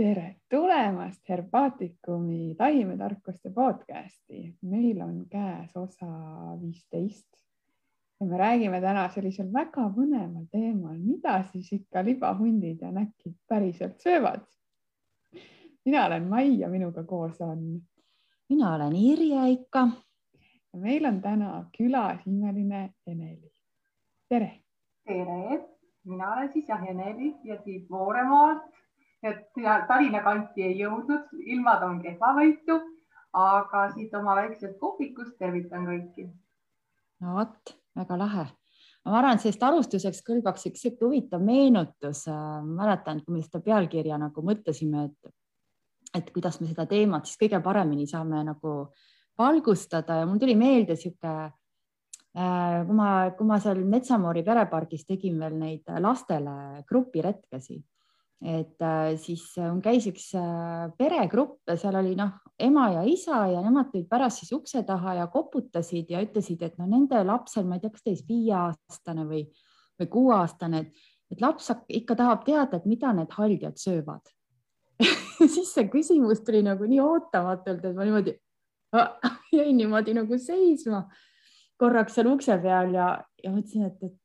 tere tulemast Herbaatikumi tahimetarkuste podcasti. meil on käes osa viisteist ja me räägime täna sellisel väga põneval teemal, mida siis ikka libahundid ja näkid päriselt söövad. mina olen Mai ja minuga koos on. mina olen Irje ikka. ja meil on täna külas imeline Eneli. tere. tere, mina olen siis jah Eneli ja siit Vooremaalt et Tallinna kanti ei jõudnud, ilmad on kehvavõitu, aga siit oma väiksest kohvikust tervitan kõiki. no vot, väga lahe. ma arvan, et sellest alustuseks kõlbaks üks sihuke huvitav meenutus. mäletan, kui me seda pealkirja nagu mõtlesime, et, et kuidas me seda teemat siis kõige paremini saame nagu valgustada ja mul tuli meelde sihuke äh, kui ma, kui ma seal Metsamoori perepargis tegin veel neid lastele grupiretkesi et äh, siis äh, käis üks äh, peregrupp ja seal oli noh, ema ja isa ja nemad tulid pärast siis ukse taha ja koputasid ja ütlesid, et no nende lapsel, ma ei tea, kas ta siis viieaastane või, või kuueaastane, et, et laps ikka tahab teada, et mida need haldjad söövad. Siis see küsimus tuli nagu nii ootamatult, et ma niimoodi jäin niimoodi nagu seisma korraks seal ukse peal ja, ja mõtlesin, et, et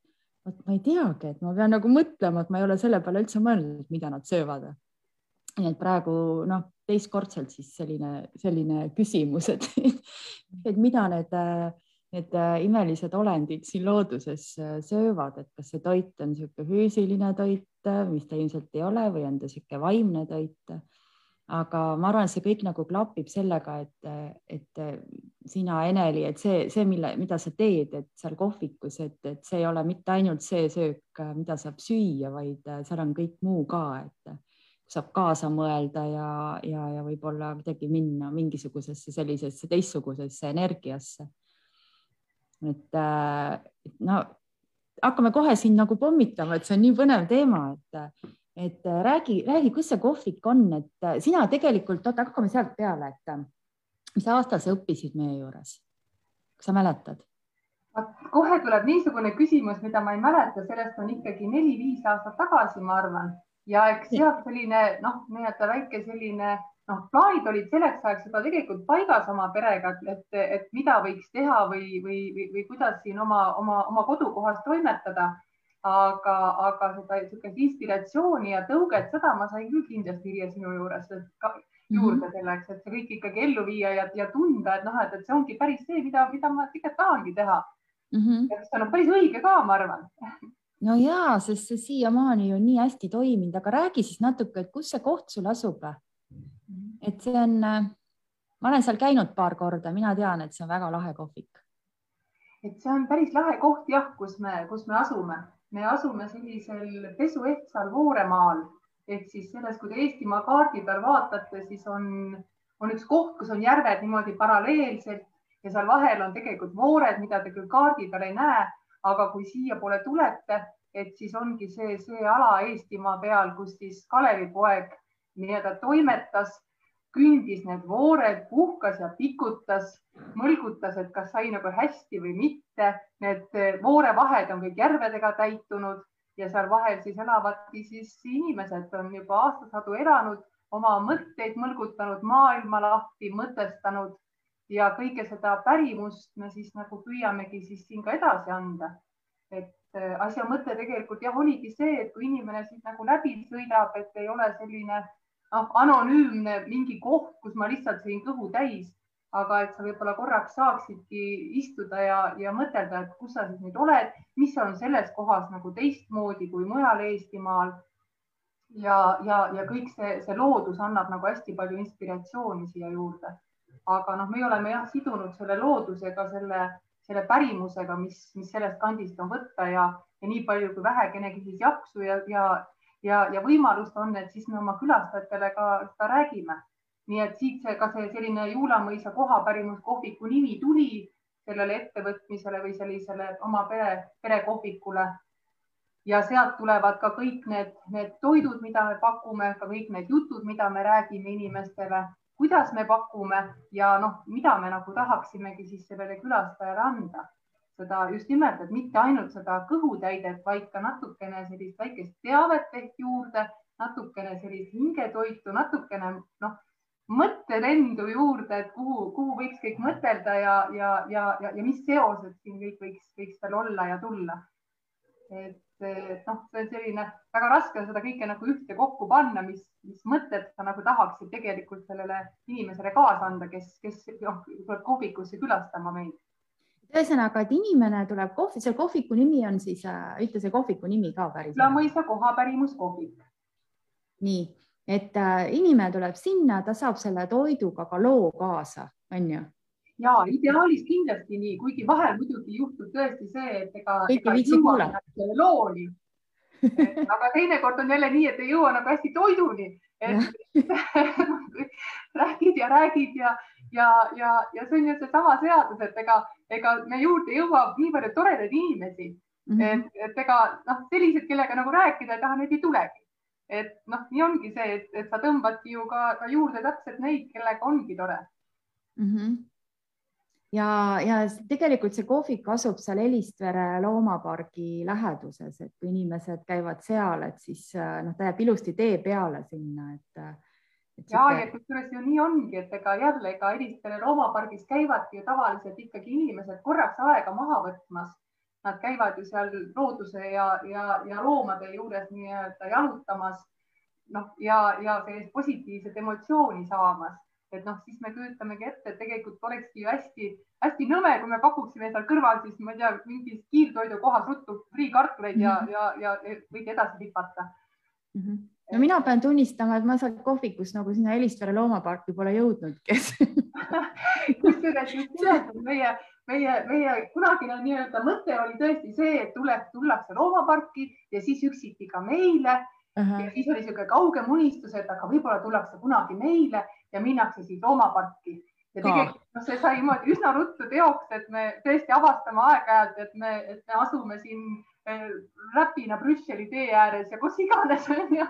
vot ma ei teagi, et ma pean nagu mõtlema, et ma ei ole selle peale üldse mõelnud, mida nad söövad. nii et praegu noh, teistkordselt siis selline, selline küsimus, et, et mida need, need imelised olendid siin looduses söövad, et kas see toit on niisugune füüsiline toit, mis ta ilmselt ei ole või on ta niisugune vaimne toit aga ma arvan, et see kõik nagu klapib sellega, et, et sina, Eneli, et see, see, mille, mida sa teed, et seal kohvikus, et, et see ei ole mitte ainult see söök, mida saab süüa, vaid seal on kõik muu ka, et saab kaasa mõelda ja, ja, ja võib-olla kuidagi minna mingisugusesse sellisesse teistsugusesse energiasse. et no hakkame kohe siin nagu pommitama, et see on nii põnev teema, et et äh, räägi, räägi, kus see kohvik on, et äh, sina tegelikult, oota, hakkame sealt peale, et äh, mis aastal sa õppisid meie juures? kas sa mäletad? kohe tuleb niisugune küsimus, mida ma ei mäleta, sellest on ikkagi neli-viis aastat tagasi, ma arvan, ja eks sealt selline noh, nii-öelda väike selline noh, plaanid olid selleks ajaks juba tegelikult paigas oma perega, et, et mida võiks teha või, või, või, või kuidas siin oma, oma, oma kodukohas toimetada. Aga, aga seda niisugust inspiratsiooni ja tõuget, seda ma sain küll kindlasti Irje sinu juures. Ka, juurde mhm. selleks, et see kõik ikkagi ellu viia ja, ja tunda, et noh, et, et see ongi päris see, mida, mida ma tegelikult tahangi teha mm. -hmm. ja see on päris õige ka, ma arvan. no ja, sest see siiamaani ju nii hästi toiminud, aga räägi siis natuke, et kus see koht sul asub? Mhm. et see on, ma olen seal käinud paar korda, mina tean, et see on väga lahe kohvik. et see on päris lahe koht jah, kus me, kus me asume me asume sellisel pesuehtsal Vooremaal ehk siis selles, kui te Eestimaa kaardi peal vaatate, siis on, on üks koht, kus on järved niimoodi paralleelselt ja seal vahel on tegelikult voored, mida te küll kaardi peal ei näe, aga kui siiapoole tulete, et siis ongi see, see ala Eestimaa peal, kus siis Kalevipoeg nii-öelda toimetas kündis need voored, puhkas ja pikutas, mõlgutas, et kas sai nagu hästi või mitte. Need voorevahed on kõik järvedega täitunud ja seal vahel siis elavadki siis inimesed on juba aastasadu elanud, oma mõtteid mõlgutanud, maailma lahti mõtestanud ja kõike seda pärimust me siis nagu püüamegi siis siin ka edasi anda. et äh, asja mõte tegelikult jah, oligi see, et kui inimene siis nagu läbi sõidab, et ei ole selline noh, anonüümne mingi koht, kus ma lihtsalt sõin kõhu täis, aga et sa võib-olla korraks saaksidki istuda ja, ja mõtelda, et kus sa siis nüüd oled, mis on selles kohas nagu teistmoodi kui mujal Eestimaal. ja, ja, ja kõik see, see loodus annab nagu hästi palju inspiratsiooni siia juurde. aga noh, me oleme jah sidunud selle loodusega, selle, selle pärimusega, mis, mis sellest kandist on võtta ja, ja nii palju kui vähekenegi siis jaksu ja, ja ja, ja võimalust on, et siis me oma külastajatele ka seda räägime. Nii et siit see ka see selline Juulamõisa kohapärimuskohviku nimi tuli sellele ettevõtmisele või sellisele oma pere, perekohvikule. ja sealt tulevad ka kõik need, need toidud, mida me pakume, ka kõik need jutud, mida me räägime inimestele, kuidas me pakume ja noh, mida me nagu tahaksimegi siis sellele külastajale anda seda just nimelt, et mitte ainult seda kõhutäidet, vaid ka natukene sellist väikest teavet ehk juurde, natukene sellist hingetoitu, natukene noh, mõttelendu juurde, et kuhu, kuhu võiks kõik mõtelda ja, ja, ja, ja, ja mis seosed siin kõik võiks, võiks veel olla ja tulla. et, et noh, see on selline väga raske on seda kõike nagu ühte kokku panna, mis, mis mõtted sa nagu tahaksid tegelikult sellele inimesele kaasa anda, kes, kes noh, tuleb kohvikusse külastama meid ühesõnaga, et inimene tuleb kohvi, selle kohviku nimi on siis, ütle see kohviku nimi ka päris. Lamõisa kohapärimuskohvik. nii et äh, inimene tuleb sinna, ta saab selle toiduga ka loo kaasa, on ju? ja ideaalis kindlasti nii, kuigi vahel muidugi juhtub tõesti see, et ega. kõik ei viitsi kuulata. looni. aga teinekord on jälle nii, et ei jõua nagu hästi toiduni, et räägid ja räägid ja, ja, ja, ja see on ju seesama seadus, et ega, ega me juurde jõuab nii palju toredaid inimesi mm, -hmm. et, et ega noh, sellised, kellega nagu rääkida ei taha, neid ei tulegi et noh, nii ongi see, et, et sa tõmbadki ju ka, ka juurde täpselt neid, kellega ongi tore mm. -hmm. ja, ja tegelikult see kohvik asub seal Elistvere loomapargi läheduses, et kui inimesed käivad seal, et siis noh, ta jääb ilusti tee peale sinna, et, et. ja, ja kusjuures ju nii ongi, et ega jälle, ega Elistvere loomapargis käivadki ju tavaliselt ikkagi inimesed korraks aega maha võtmas nad käivad ju seal looduse ja, ja, ja loomade juures nii-öelda jalutamas. noh, ja, ja sellist positiivset emotsiooni saamas, et noh, siis me kujutamegi ette, et tegelikult olekski ju hästi-hästi nõme, kui me pakuksime seal kõrval siis, ma ei tea, mingis kiirtoidukohas ruttu friikartuleid ja mm, -hmm. ja, ja võite edasi hüpata mm. -hmm no mina pean tunnistama, et ma sealt kohvikust nagu sinna Elistvere loomaparki pole jõudnudki kusjuures just nimelt meie meie, meie kunagine nii-öelda mõte oli tõesti see, et tuleb, tullakse loomaparki ja siis üksiti ka meile uh. -huh. ja siis oli niisugune kaugem unistus, et aga võib-olla tullakse kunagi meile ja minnakse siis loomaparki. ja tegelikult noh, see sai niimoodi üsna ruttu teoks, et me tõesti avastame aeg-ajalt, et me, et me asume siin räpina Brüsseli tee ääres ja kus iganes on ju,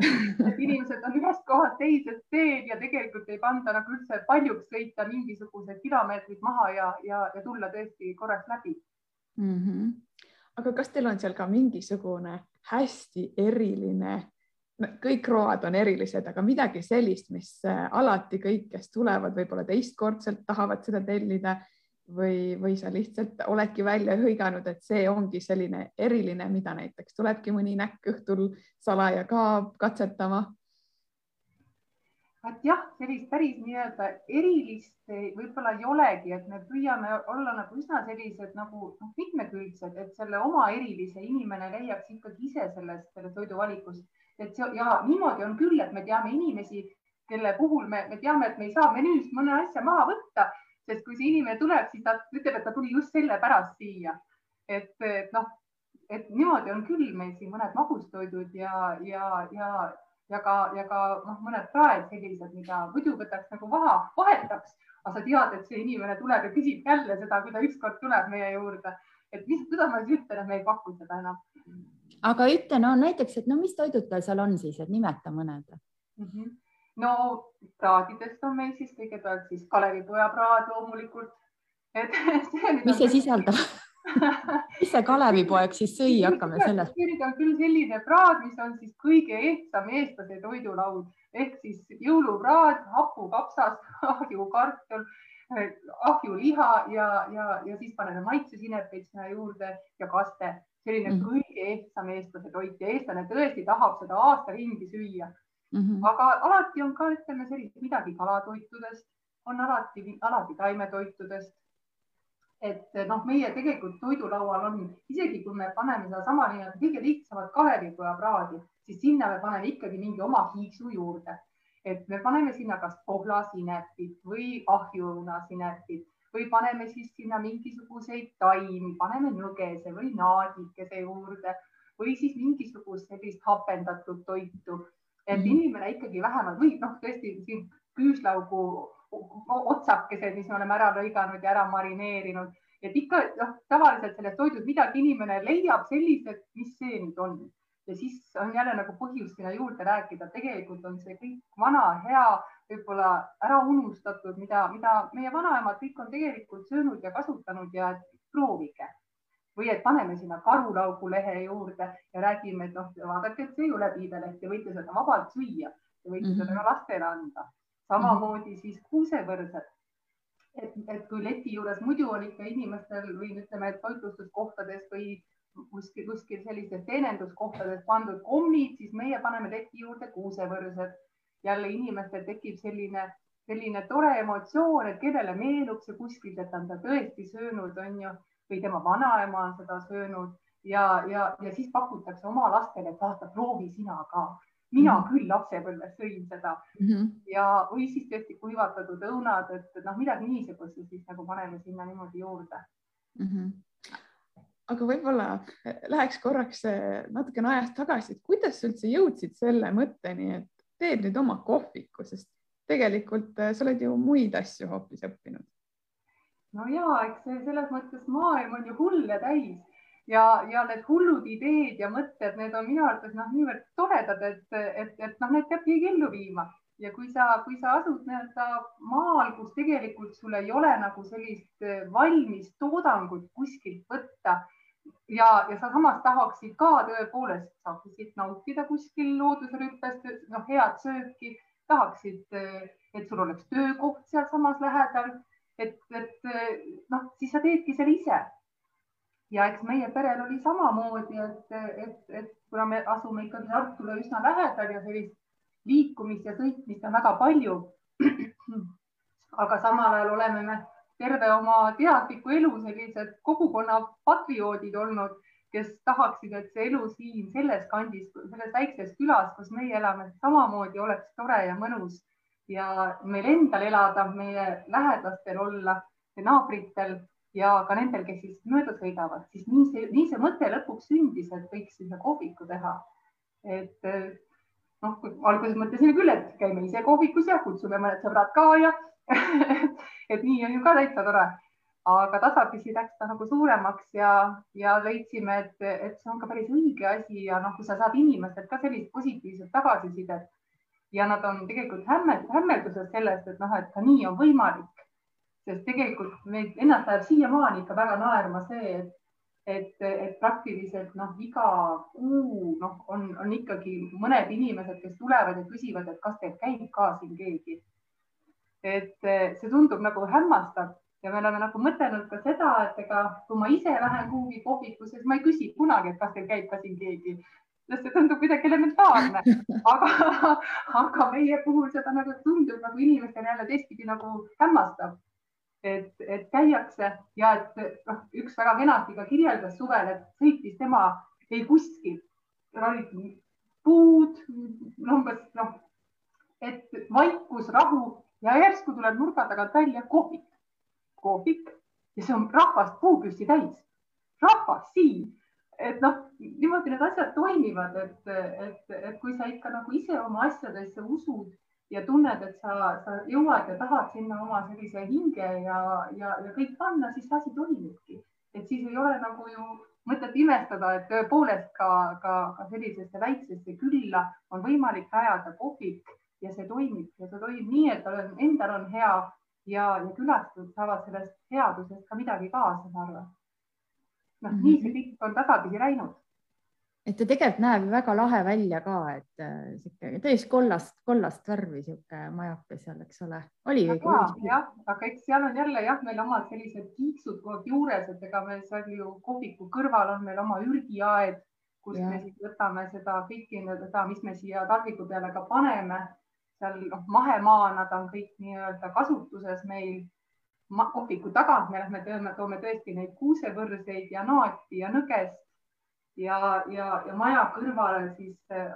et inimesed on ühest kohast teisest teel ja tegelikult ei panda nagu üldse paljuks sõita mingisugused kilomeetrid maha ja, ja, ja tulla tõesti korraks läbi mm. -hmm. aga kas teil on seal ka mingisugune hästi eriline, kõik road on erilised, aga midagi sellist, mis äh, alati kõik, kes tulevad, võib-olla teistkordselt tahavad seda tellida või, või sa lihtsalt oledki välja hõiganud, et see ongi selline eriline, mida näiteks tulebki mõni näkk õhtul salaja ka katsetama? et jah, sellist päris nii-öelda erilist võib-olla ei olegi, et me püüame olla nagu üsna sellised nagu noh, mitmekülgsed, et selle oma erilise inimene leiaks ikkagi ise sellest, sellest toiduvalikust, et see ja niimoodi on küll, et me teame inimesi, kelle puhul me, me teame, et me ei saa menüüst mõne asja maha võtta sest kui see inimene tuleb, siis ta ütleb, et ta tuli just sellepärast siia. et, et noh, et niimoodi on küll meil siin mõned magustoidud ja, ja, ja, ja ka, ja ka noh, mõned praed sellised, mida muidu võtaks nagu vaha, vahetaks, aga sa tead, et see inimene tuleb ja küsib jälle seda, kui ta ükskord tuleb meie juurde. et mis, kuidas ma siis ütlen, et me ei paku seda enam. aga ütle no näiteks, et no mis toidud teil seal on siis, et nimeta mõned mm. -hmm no praadidest on meil siis kõigepealt siis Kalevipoja praad loomulikult. mis see sisaldab? Mis see Kalevipoeg siis sõi, hakkame sellest. see on küll selline praad, mis on siis kõige ehtsam eestlase toidulaud. Ehk siis jõulupraad, hapukapsas, ahjukartul, ahjuliha ja, ja, ja siis paneme maitsesinepeid sinna juurde ja kaste, selline mm kõige ehtsam eestlase toit. Ja eestlane tõesti tahab seda aasta ringi süüa Mm -hmm. aga alati on ka, ütleme sellist midagi kalatoitudest, on alati, alati taimetoitudest. et noh, meie tegelikult toidulaual on, isegi kui me paneme sedasama nii-öelda kõige lihtsamat Kalevipoja praadi, siis sinna me paneme ikkagi mingi oma hiigsu juurde. et me paneme sinna kas pohlasinepit või ahjuõunasinepit või paneme siis sinna mingisuguseid taimi, paneme nõgese või naadikese juurde või siis mingisugust sellist hapendatud toitu et mm. inimene ikkagi vähemalt või noh, tõesti siin küüslaugu otsakesed, mis me oleme ära lõiganud ja ära marineerinud, et ikka noh, tavaliselt selles toidus midagi inimene leiab sellised, mis see nüüd on. Ja siis on jälle nagu põhjust sinna juurde rääkida, tegelikult on see kõik vana, hea, võib-olla ära unustatud, mida, mida meie vanaemad kõik on tegelikult söönud ja kasutanud ja proovige või et paneme sinna karulaugu lehe juurde ja räägime, et noh, vaadake, et see ei ole piibeleht, te võite seda vabalt süüa, te võite mm -hmm. seda ka lastele anda. samamoodi mm -hmm. siis kuusevõrsed. et, et kui leti juures muidu on ikka inimestel või ütleme, et toitlustuskohtades või kuskil, kuskil sellistes teeninduskohtades pandud kommid, siis meie paneme leti juurde kuusevõrsed. jälle inimestel tekib selline selline tore emotsioon, et kellele meenub see kuskilt, et ta on seda tõesti söönud, on ju, või tema vanaema on seda söönud ja, ja, ja siis pakutakse oma lastele, et vaata, proovi sina ka. mina mm -hmm. küll lapsepõlves sõin seda mm -hmm. ja, või siis tõesti kuivatatud õunad, et noh, midagi niisugust siis nagu paneme sinna niimoodi juurde mm. -hmm aga võib-olla läheks korraks eh, natukene ajas tagasi, et kuidas sa üldse jõudsid selle mõtteni, et teed nüüd oma kohviku, sest tegelikult äh, sa oled ju muid asju hoopis õppinud. No ja eks selles mõttes maailm on ju hulle täis. Ja, ja need hullud ideed ja mõtted, need on minu arvates noh, niivõrd toredad, et, et, et noh, need peab keegi ellu viima. Ja kui sa, kui sa asud nii-öelda maal, kus tegelikult sul ei ole nagu sellist äh, valmis toodangut kuskilt võtta ja, ja sa samas tahaksid ka tõepoolest, saaksid nautida kuskil loodusrüppest, noh, head sööki tahaksid, et sul oleks töökoht sealsamas lähedal, et, et noh, siis sa teedki selle ise. ja eks meie perel oli samamoodi, et, et, et kuna me asume ikkagi Tartule üsna lähedal ja sellist liikumist ja sõitmist on väga palju. aga samal ajal oleme me terve oma teadliku elu sellised kogukonna patrioodid olnud kes tahaksid, et see elu siin selles kandis, selles väikses külas, kus meie elame, samamoodi oleks tore ja mõnus ja meil endal elada, meie lähedastel olla, naabritel ja ka nendel, kes siis mööda sõidavad, siis nii see, nii see mõte lõpuks sündis, et võiks sinna kohviku teha. et noh, alguses mõtlesime küll, et käime ise kohvikus ja kutsume mõned sõbrad ka ja et nii on ju ka täitsa tore aga tasapisi läks ta nagu suuremaks ja, ja leidsime, et, et see on ka päris õige asi ja noh, kui sa saad inimestelt ka sellist positiivset tagasisidet ja nad on tegelikult hämmel, hämmelduses sellest, et noh, et ka nii on võimalik, sest tegelikult meid ennast ajab siiamaani ikka väga naerma see, et et, et praktiliselt noh, iga kuu noh, on, on ikkagi mõned inimesed, kes tulevad ja küsivad, et kas teil käib ka siin keegi. et see tundub nagu hämmastav ja me oleme nagu mõtelnud ka seda, et ega kui ma ise lähen kuhugi kohvikusse, siis ma ei küsi kunagi, et kas teil käib ka siin keegi, sest see tundub kuidagi elementaarne, aga, aga meie puhul seda nagu tundub nagu inimestele jälle teistpidi nagu hämmastav. et, et käiakse ja et noh, üks väga kenasti ka kirjeldas suvel, et sõitis tema ei kuskil, olid puud, umbes noh, et vaikus, rahu ja järsku tuleb nurga tagant välja kohvik kohvik ja see on rahvast puupüsti täis. rahvas siin, et noh, niimoodi need asjad toimivad, et, et, et kui sa ikka nagu ise oma asjadesse usud ja tunned, et sa, sa jõuad ja tahad sinna oma sellise hinge ja, ja, ja kõik panna, siis asi toimibki. et siis ei ole nagu ju mõtet imestada, et tõepoolest ka, ka, ka sellisesse väiksesse külla on võimalik rajada kohvik ja see toimib ja see toimib nii, et endal on hea ja, ja külastajad saavad sellest headusest ka midagi kaasa, ma arvan. Noh mm -hmm., nii see kõik on tasapisi läinud. et ta tegelikult näeb väga lahe välja ka, et äh, sihuke täis kollast, kollast värvi sihuke majake seal, eks ole, oli jah, aga eks seal on jälle jah, meil omad sellised kiiksud kogu aeg juures, et ega me seal ju kohviku kõrval on meil oma ürgiaed, kus ja. me siis võtame seda kõiki seda, mis me siia tarviku peale ka paneme seal noh, mahemaana ta on kõik nii-öelda kasutuses meil kohviku tagant, me lähme tööme, toome tõesti neid kuusevõrseid ja naati ja nõgest ja, ja, ja maja kõrvale siis äh,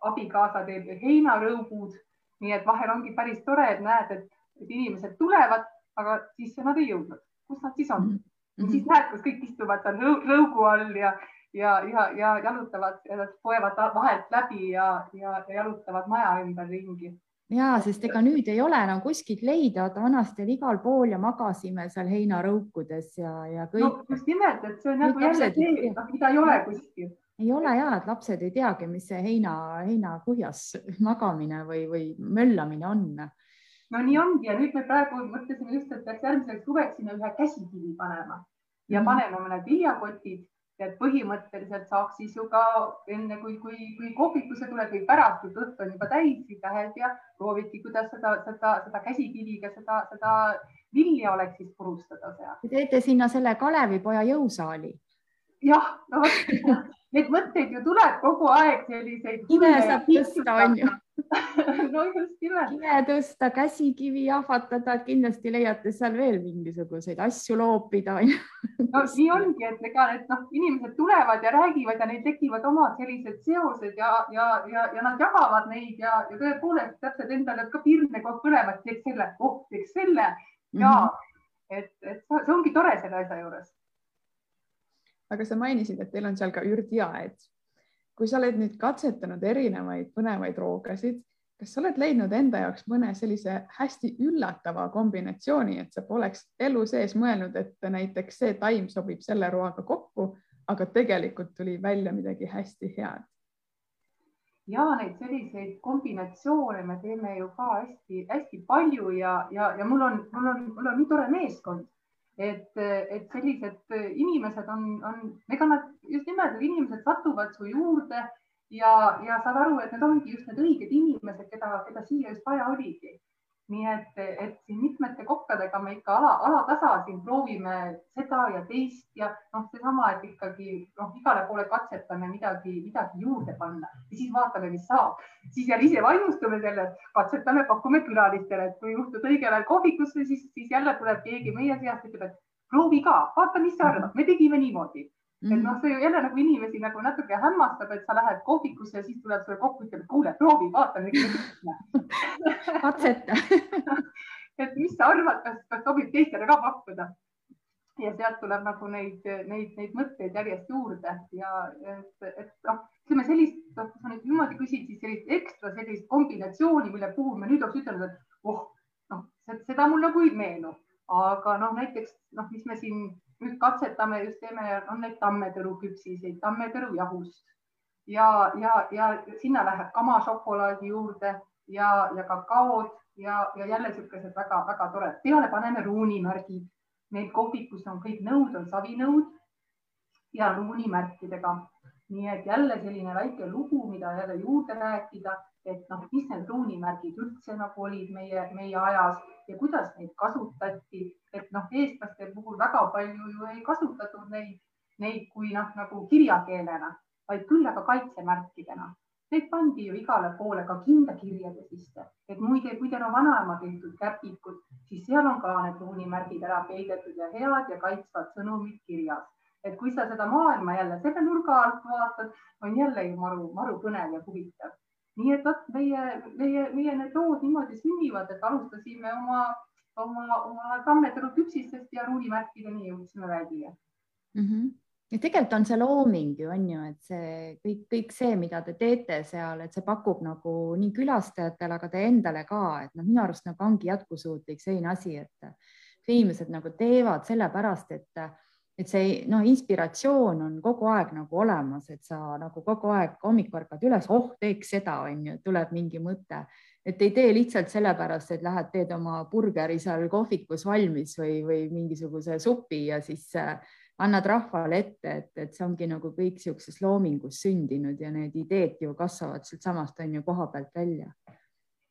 abikaasa teeb heinarõugud. nii et vahel ongi päris tore, et näed, et, et inimesed tulevad, aga sisse nad ei jõudnud. kus nad siis on mm? -hmm. siis näed, kus kõik istuvad seal rõugu all ja, ja, ja, ja jalutavad, poevad vahelt läbi ja, ja, ja jalutavad maja ümberringi ja sest ega nüüd ei ole enam kuskilt leida, vaata vanasti oli igal pool ja magasime seal heinarõukudes ja, ja kõik no,. just nimelt, et see on nagu jälle see, mida ei ole kuskil. ei ole ja, et lapsed ei teagi, mis see heina, heinakuhjas magamine või, või möllamine on. no nii ongi ja nüüd me praegu mõtlesime just, et peaks järgmiseks suveks sinna ühe käsikivi panema ja Mhm. paneme mõned viljakotid et põhimõtteliselt saaks siis ju ka enne, kui, kui, kui kohvikusse tuleb või pärast, kui kõht on juba täis, lähed ja proovidki, kuidas seda, seda, seda käsikiviga seda, seda vilja oleks siis purustada seal. Te teete sinna selle Kalevipoja jõusaali. jah, no vot, neid mõtteid ju tuleb kogu aeg selliseid. kive saab tõsta, onju. no just nimelt. kive tõsta, käsikivi jahvatada, kindlasti leiate seal veel mingisuguseid asju loopida, no nii ongi, et ega need noh, inimesed tulevad ja räägivad ja neil tekivad omad sellised seosed ja, ja, ja, ja nad jagavad neid ja, ja tõepoolest täpselt endale ka pirne kogu põlema, et teeks selle, oh teeks selle ja mm -hmm. et, et see ongi tore selle asja juures aga sa mainisid, et teil on seal ka ürdiaed. Kui sa oled nüüd katsetanud erinevaid põnevaid roogasid, kas sa oled leidnud enda jaoks mõne sellise hästi üllatava kombinatsiooni, et sa poleks elu sees mõelnud, et näiteks see taim sobib selle roaga kokku, aga tegelikult tuli välja midagi hästi head? ja neid selliseid kombinatsioone me teeme ju ka hästi-hästi palju ja, ja, ja mul on, mul on, mul on nii tore meeskond et, et sellised inimesed on, on, ega nad just nimelt inimesed satuvad su juurde ja, ja saad aru, et need ongi just need õiged inimesed, keda, keda siia just vaja oligi nii et, et siin mitmete kokkadega me ikka ala, alatasa siin proovime seda ja teist ja noh, seesama, et ikkagi noh, igale poole katsetame midagi, midagi juurde panna. Ja siis vaatame, mis saab. siis jälle ise vaimustume sellest, katsetame, pakume külalistele, et kui juhtud õigel ajal kohvikusse, siis, siis jälle tuleb keegi meie seast, ütleb, et proovi ka, vaata, mis sa arvad, me tegime niimoodi Mm. et noh, see ju jälle nagu inimesi nagu natuke hämmastab, et sa lähed kohvikusse ja siis tuleb sulle kokku, ütleb, et kuule, proovi, vaata. katseta et mis sa arvad, kas, kas sobib teistele ka pakkuda? ja sealt tuleb nagu neid, neid, neid mõtteid järjest juurde ja et, et noh, ütleme sellist, noh, kui sa nüüd niimoodi küsid, siis sellist ekstra sellist kombinatsiooni, mille puhul me nüüd oleks ütelnud, et oh, noh, seda mul nagu ei meenu, aga noh, näiteks noh, mis me siin nüüd katsetame, just teeme, on neid tammetõru küpsiseid, tammetõru jahust ja, ja, ja sinna läheb kamašokolaadi juurde ja, ja kakaod ja, ja jälle niisugused väga-väga toredad. peale paneme ruunimärgid. meil kohvikus on kõik nõud, on savinõud ja ruunimärkidega. Nii et jälle selline väike lugu, mida jälle juurde rääkida, et noh, mis need ruunimärgid üldse nagu olid meie, meie ajas ja kuidas neid kasutati, et noh, eestlaste puhul väga palju ju ei kasutatud neid, neid kui noh, nagu kirjakeelena, vaid küll aga kaitsemärkidena. Need pandi ju igale poole ka kindakirjade sisse, et muide, kui teil on vanaema tehtud käpikud, siis seal on ka need ruunimärgid ära peidetud ja head ja kaitsvad sõnumid kirjas. Et kui sa seda maailma jälle selle nurga alt vaatad, on jälle ju maru, maru põnev ja huvitav nii et vot meie, meie, meie need lood niimoodi sünnivad, et alustasime oma, oma, oma tammetõru küpsistest ja ruulimärkideni jõudsime välja mm. -hmm ja tegelikult on see looming ju on ju, et see kõik, kõik see, mida te teete seal, et see pakub nagu nii külastajatele, aga te endale ka, et noh, minu arust nagu ongi jätkusuutlik selline asi, et inimesed nagu teevad sellepärast, et et see noh, inspiratsioon on kogu aeg nagu olemas, et sa nagu kogu aeg hommikul ärkad üles, oh, teeks seda, on ju, tuleb mingi mõte, et ei tee lihtsalt sellepärast, et lähed, teed oma burgeri seal kohvikus valmis või, või mingisuguse supi ja siis äh, annad rahvale ette, et, et see ongi nagu kõik niisuguses loomingus sündinud ja need ideed ju kasvavad sealtsamast on ju koha pealt välja.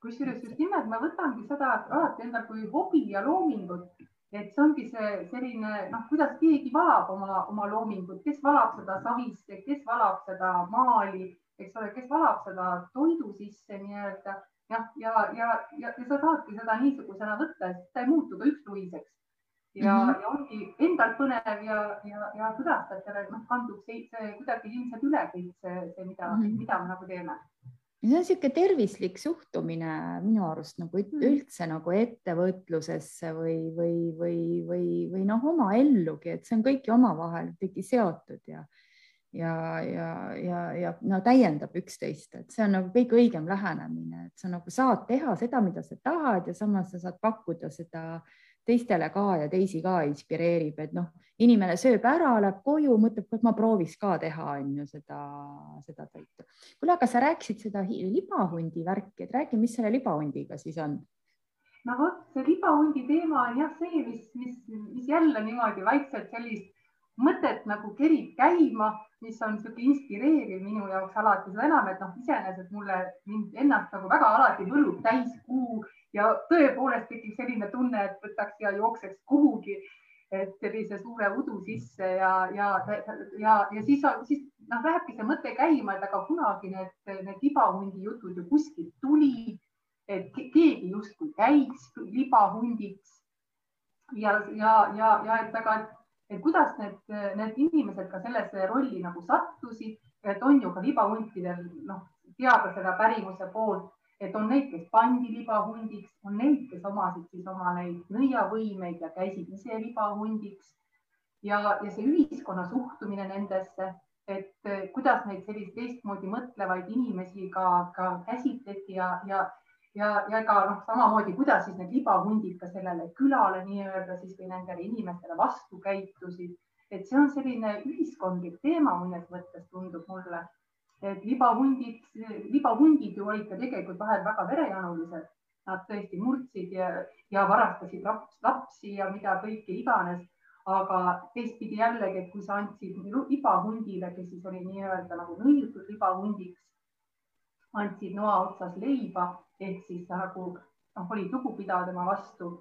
kusjuures just nimelt ma võtangi seda alati endale kui hobi ja loomingut et see ongi see selline noh, kuidas keegi valab oma, oma loomingut, kes valab seda savisse, kes valab seda maali, eks ole, kes valab seda toidu sisse nii-öelda jah, ja, ja, ja, ja, ja sa saadki seda niisugusena võtta, et ta ei muutu ka üksluiseks. ja mm, -hmm. ja ongi endal põnev ja, ja, ja külastajatele noh, kandub see, see kuidagi ilmselt üle kõik see, see, mida mm, -hmm. mida me nagu teeme see on niisugune tervislik suhtumine minu arust nagu hmm. üldse nagu ettevõtlusesse või, või, või, või, või noh, oma ellugi, et see on kõik ju omavahel ikkagi seotud ja ja, ja, ja, ja no täiendab üksteist, et see on nagu kõige õigem lähenemine, et sa nagu saad teha seda, mida sa tahad ja samas sa saad pakkuda seda äh, teistele ka ja teisi ka inspireerib, et noh, inimene sööb ära, läheb koju, mõtleb, et ma prooviks ka teha, on ju seda, seda toitu. kuule, aga sa rääkisid seda libahundi värki, et räägi, mis selle libahundiga siis on? no vot, see libahundi teema on jah see, mis, mis, mis jälle niimoodi vaikselt sellist mõtet nagu kerib käima, mis on niisugune inspireeriv minu jaoks alati, seda enam, et noh, iseenesest mulle mind ennast nagu väga alati võlub täiskuu ja tõepoolest tekib selline tunne, et võtaks ja jookseks kuhugi, sellise suure udu sisse ja, ja, ja, ja siis, siis noh, lähebki see mõte käima, et aga kunagi need, need libahundi jutud ju kuskilt tuli, et keegi justkui käiks libahundiks. Ja, ja, ja, ja et aga, et kuidas need, need inimesed ka sellesse rolli nagu sattusid, et on ju ka libahuntidel noh, teada seda pärimuse poolt, et on neid, kes pandi libahundiks, on neid, kes omasid siis oma neid nõiavõimeid ja käisid ise libahundiks ja, ja see ühiskonna suhtumine nendesse et eh, kuidas neid sellist teistmoodi mõtlevaid inimesi ka, ka käsitleti ja, ja, ja, ja ka noh, samamoodi, kuidas siis need libahundid ka sellele külale nii-öelda siis või nendele inimestele vastu käitusid. et see on selline ühiskondlik teema mõnes mõttes tundub mulle, et libahundid, libahundid ju olid ka tegelikult vahel väga verejanulised. Nad tõesti murdsid ja, ja varastasid laps, lapsi ja mida kõike iganes aga teistpidi jällegi, et kui sa andsid libahundile, kes siis oli nii-öelda nagu nõiutud libahundiks, andsid noa otsas leiba ehk siis nagu noh, oli lugupidav tema vastu,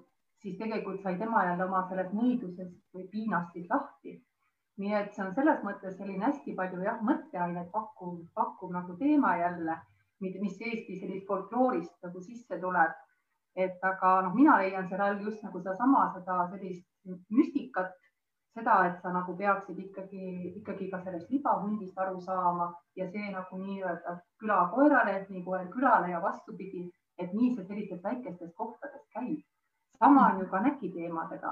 siis tegelikult sai tema jälle oma sellest nõidusest või piinast siis lahti. Nii et see on selles mõttes selline hästi palju jah, mõtteainet pakkuv, pakkuv nagu teema jälle, mis Eesti sellist folkloorist nagu sisse tuleb. et aga noh, mina leian seal all just nagu sedasama, seda sellist müstikat, seda, et sa nagu peaksid ikkagi, ikkagi ka sellest libahundist aru saama ja see nagu nii-öelda küla koerale, et nii koer külale ja vastupidi, et nii see sellistes väikestes kohtades käib. sama on ju ka näkiteemadega.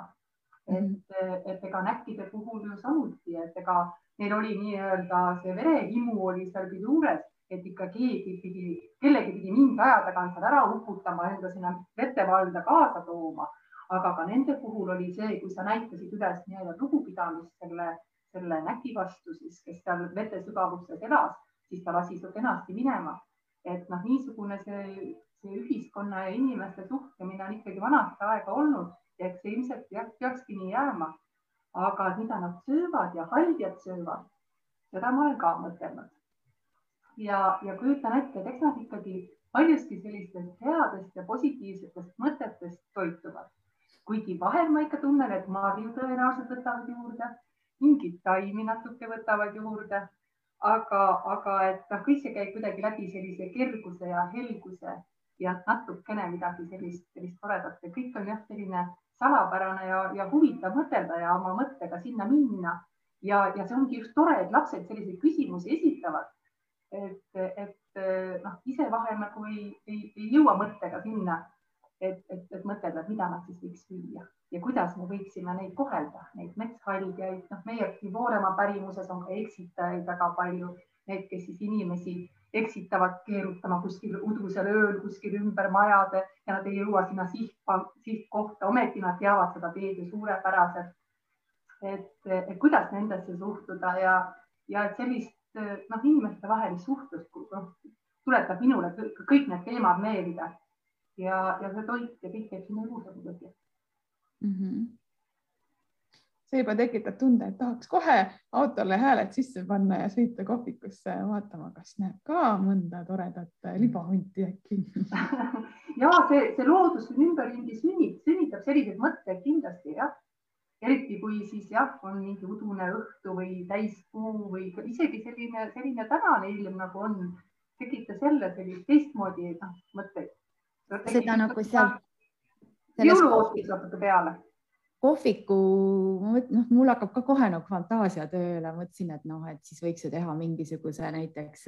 Et, et ega näkkide puhul ju samuti, et ega neil oli nii-öelda see verehimu oli seal juures, et ikka keegi pidi, kellegi pidi mingi aja tagant seal ära uputama, enda sinna vetevalda kaasa tooma aga ka nende puhul oli see, kui sa näitasid üles nii-öelda lugupidamist selle, selle näki vastu, siis kes seal vete sügavustes elas, siis ta lasi su kenasti minema. et noh, niisugune see, see ühiskonna ja inimeste suhtlemine on ikkagi vanast aega olnud eks see ilmselt peakski nii jääma. aga mida nad söövad ja haljad söövad, seda ma olen ka mõtelnud. ja, ja kujutan ette, et eks nad ikkagi paljuski sellistest headest ja positiivsetest mõtetest toituvad kuigi vahel ma ikka tunnen, et marju tõenäoliselt võtavad juurde, mingeid taimi natuke võtavad juurde, aga, aga et noh, kõik see käib kuidagi läbi sellise kerguse ja helguse ja natukene midagi sellist, sellist toredat ja kõik on jah, selline salapärane ja, ja huvitav mõtelda ja oma mõttega sinna minna. ja, ja see ongi just tore, et lapsed selliseid küsimusi esitavad. et, et noh, ise vahel nagu ei, ei, ei jõua mõttega sinna et, et, et mõtelda, et mida nad siis võiks süüa ja kuidas me võiksime neid kohelda, neid metshaljaid, noh, meie Vooremaa pärimuses on ka eksitajaid väga palju, need, kes siis inimesi eksitavad keerutama kuskil udusel ööl kuskil ümber majade ja nad ei jõua sinna siht, sihtkohta, ometi nad teavad seda teed ju suurepäraselt. et, et kuidas nendesse suhtuda ja, ja et sellist noh, inimeste vahelist suhtlust noh, tuletab minule kõik need teemad meelde ja, ja see toit ja kõik käib sinna juurde muidugi mm. -hmm. See juba tekitab tunde, et tahaks kohe autole hääled sisse panna ja sõita kohvikusse vaatama, kas näeb ka mõnda toredat libahunti äkki ja see, see loodus ümberringi sünnib, sünnitab selliseid mõtteid kindlasti jah eriti kui siis jah, on mingi udune õhtu või täiskuu või isegi selline, selline tänane ilm nagu on, tekitas jälle sellist teistmoodi noh, mõtteid seda nagu seal. jõuluoostis natuke peale. Kohviku, noh, mul hakkab ka kohe nagu fantaasia tööle, mõtlesin, et noh, et siis võiks ju teha mingisuguse näiteks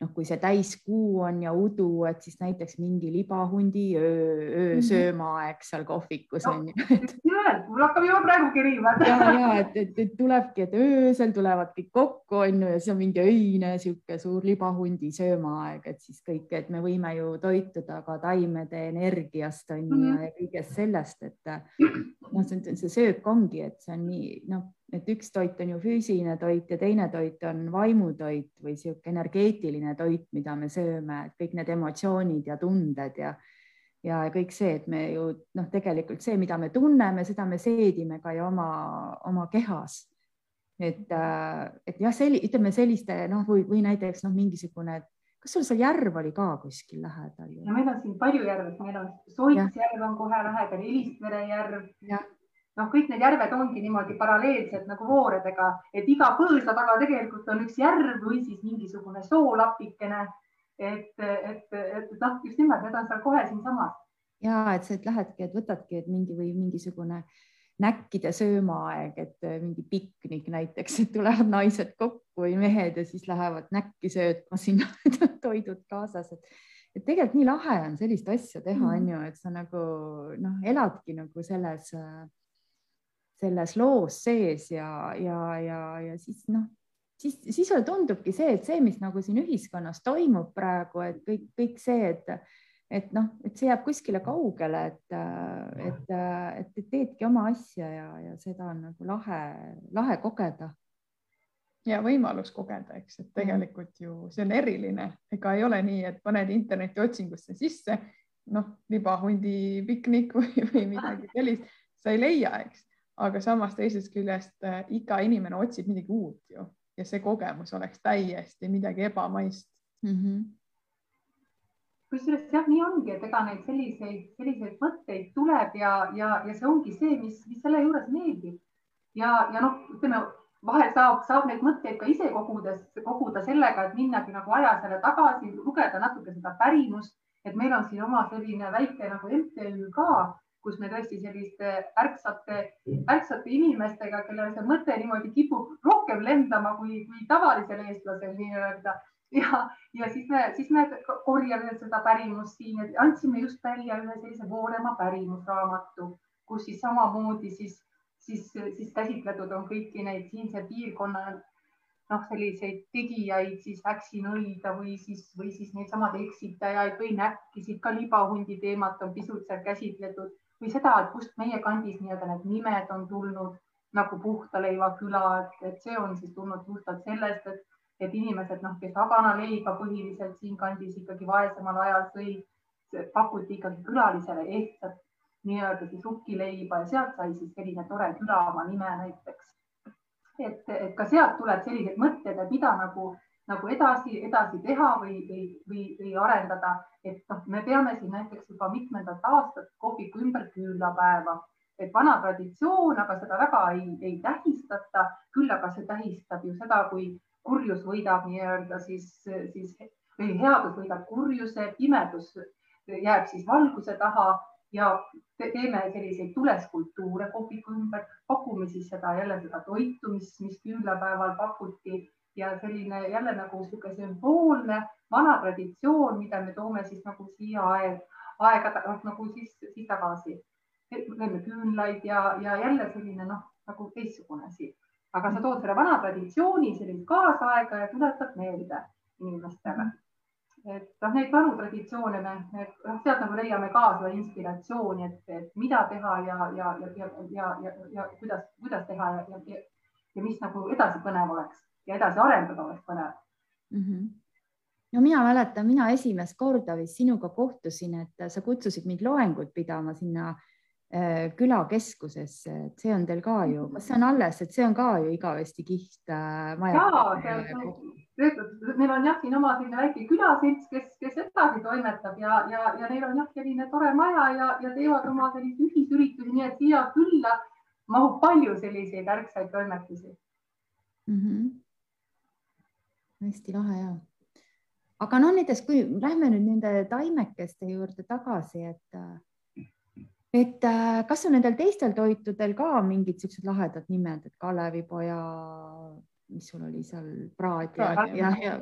noh, kui see täiskuu on ja udu, et siis näiteks mingi libahundi öö, öösöömaaeg mhm. seal kohvikus on ju. mul hakkab juba praegu kerima. ja, ja et, et, et tulebki, et öösel tulevad kõik kokku on ju ja siis on mingi öine sihuke suur libahundi söömaaeg, et siis kõik, et me võime ju toituda ka taimede energiast on ju mm -hmm. ja kõigest sellest, et noh, see söök ongi, et see on nii noh et üks toit on ju füüsiline toit ja teine toit on vaimutoit või sihuke energeetiline toit, mida me sööme, et kõik need emotsioonid ja tunded ja ja kõik see, et me ju noh, tegelikult see, mida me tunneme, seda me seedime ka ju oma, oma kehas. et, et jah, selli-, ütleme selliste noh, või, või näiteks noh, mingisugune, kas sul seal järv oli ka kuskil lähedal? ja meil on siin palju järve, meil on Soitsjärv on kohe lähedal, Elistvere järv. Noh, kõik need järved ongi niimoodi paralleelsed nagu vooredega, et iga põõsa taga tegelikult on üks järv või siis mingisugune soolapikene. et, et, et noh, just nimelt, need on seal kohe siinsamas. ja et sa, lähedki, et võtadki, et mingi või mingisugune äh, näkkide söömaaeg, et äh, mingi piknik näiteks, et tulevad naised kokku või mehed ja siis lähevad näkki söötma sinna toidud kaasas, et, et tegelikult nii lahe on sellist asja teha, mm. on ju, et sa nagu noh, eladki nagu selles, selles loos sees ja, ja, ja, ja siis noh, siis, siis sulle tundubki see, et see, mis nagu siin ühiskonnas toimub praegu, et kõik, kõik see, et et noh, et see jääb kuskile kaugele, et, et, et, et teedki oma asja ja, ja seda on nagu lahe, lahe kogeda. ja võimalus kogeda, eks, et tegelikult ju see on eriline, ega ei ole nii, et paned interneti otsingusse sisse, noh, libahundi piknik või, või midagi sellist, sa ei leia, eks, aga samas teisest küljest äh, iga inimene otsib midagi uut ju ja see kogemus oleks täiesti midagi ebamaist mm. -hmm kusjuures jah, nii ongi, et ega neid selliseid, selliseid mõtteid tuleb ja, ja, ja see ongi see, mis, mis selle juures meeldib. ja, ja noh, ütleme vahel saab, saab neid mõtteid ka ise kogudes, koguda sellega, et minnagi nagu ajas jälle tagasi, lugeda natuke seda pärimust, et meil on siin oma selline väike nagu MTÜ ka, kus me tõesti selliste ärksate, ärksate inimestega, kellel see mõte niimoodi kipub rohkem lendama kui, kui tavalisel eestlasel nii-öelda. Ja, ja siis me, siis me korjame seda pärimust siin, et andsime just välja ühe sellise Voorema pärimusraamatu, kus siis samamoodi siis, siis, siis käsitletud on kõiki neid siinse piirkonna noh, selliseid tegijaid, siis äksinõida või siis, või siis neid samad eksitajaid või näkkisid, ka libahundi teemat on pisut seal käsitletud või seda, et kust meie kandis nii-öelda need nimed on tulnud nagu Puhtaleiva küla, et see on siis tulnud puhtalt sellest, et et inimesed, noh, kes abanaleiba põhiliselt siinkandis ikkagi vaesemal ajal sõid, pakuti ikkagi külalisele ehtsat nii-öelda siis rukkileiba ja sealt sai siis selline tore külamaa nime näiteks. et, et ka sealt tuleb sellised mõtted, et mida nagu, nagu edasi, edasi teha või, või, või, või arendada, et noh, me peame siin näiteks juba mitmendat aastat kohviku ümber küünlapäeva. Et vana traditsioon, aga seda väga ei, ei tähistata, küll aga see tähistab ju seda, kui kurjus võidab nii-öelda siis, siis või headus võidab kurjuse, pimedus jääb siis valguse taha ja teeme selliseid tuleskulptuure kohviku ümber, pakume siis seda jälle seda toitu, mis, mis küünlapäeval pakuti ja selline jälle nagu niisugune sümboolne vana traditsioon, mida me toome siis nagu siia aeg, aega noh, nagu siis, siis tagasi. teeme küünlaid ja, ja jälle selline noh, nagu teistsugune asi aga sa tood selle vana traditsiooni sellist kaasaega ja tuletad meelde inimestele. et noh, neid vanu traditsioone me, me noh, sealt nagu leiame ka seda inspiratsiooni, et, et mida teha ja, ja, ja, ja, ja, ja, ja kuidas, kuidas teha ja, ja, ja mis nagu edasi põnev oleks ja edasi arendada oleks põnev mm. -hmm no mina mäletan, mina esimest korda vist sinuga kohtusin, et sa kutsusid mind loengut pidama sinna Äh, külakeskusesse, et see on teil ka ju, kas see on alles, et see on ka ju igavesti kiht äh, maja? meil on jah, siin oma selline väike külaselts, kes, kes edasi toimetab ja, ja, ja neil on jah, selline tore maja ja, ja teevad oma selliseid ühisüritusi, nii et siia külla mahub palju selliseid ärksaid toimetusi mm. -hmm. Hästi lahe ja. aga no näiteks, kui lähme nüüd nende taimekeste juurde tagasi, et et kas on nendel teistel toitudel ka mingid siuksed lahedad nimed, et Kalevipoja, mis sul oli seal, praad ja, ja, ja,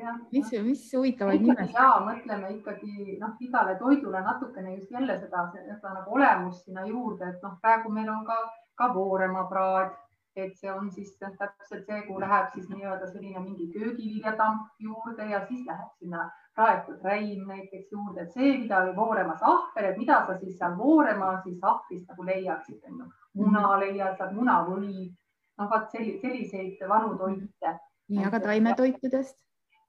ja mis, mis huvitavaid nimesid? ja mõtleme ikkagi noh, igale toidule natukene just jälle seda, seda nagu olemust sinna juurde, et noh, praegu meil on ka, ka Vooremaa praad, et see on siis täpselt see, kuhu läheb siis nii-öelda selline mingi köögiviljatamp juurde ja siis läheb sinna praetud räim näiteks juurde, et see, mida oli Vooremas ahvel, et mida sa siis seal Vooremaa siis ahvist nagu leiaksid, onju. muna mhm. leiad, saad munavõli, noh, vot selliseid vanu toite. nii, aga taimetoitudest?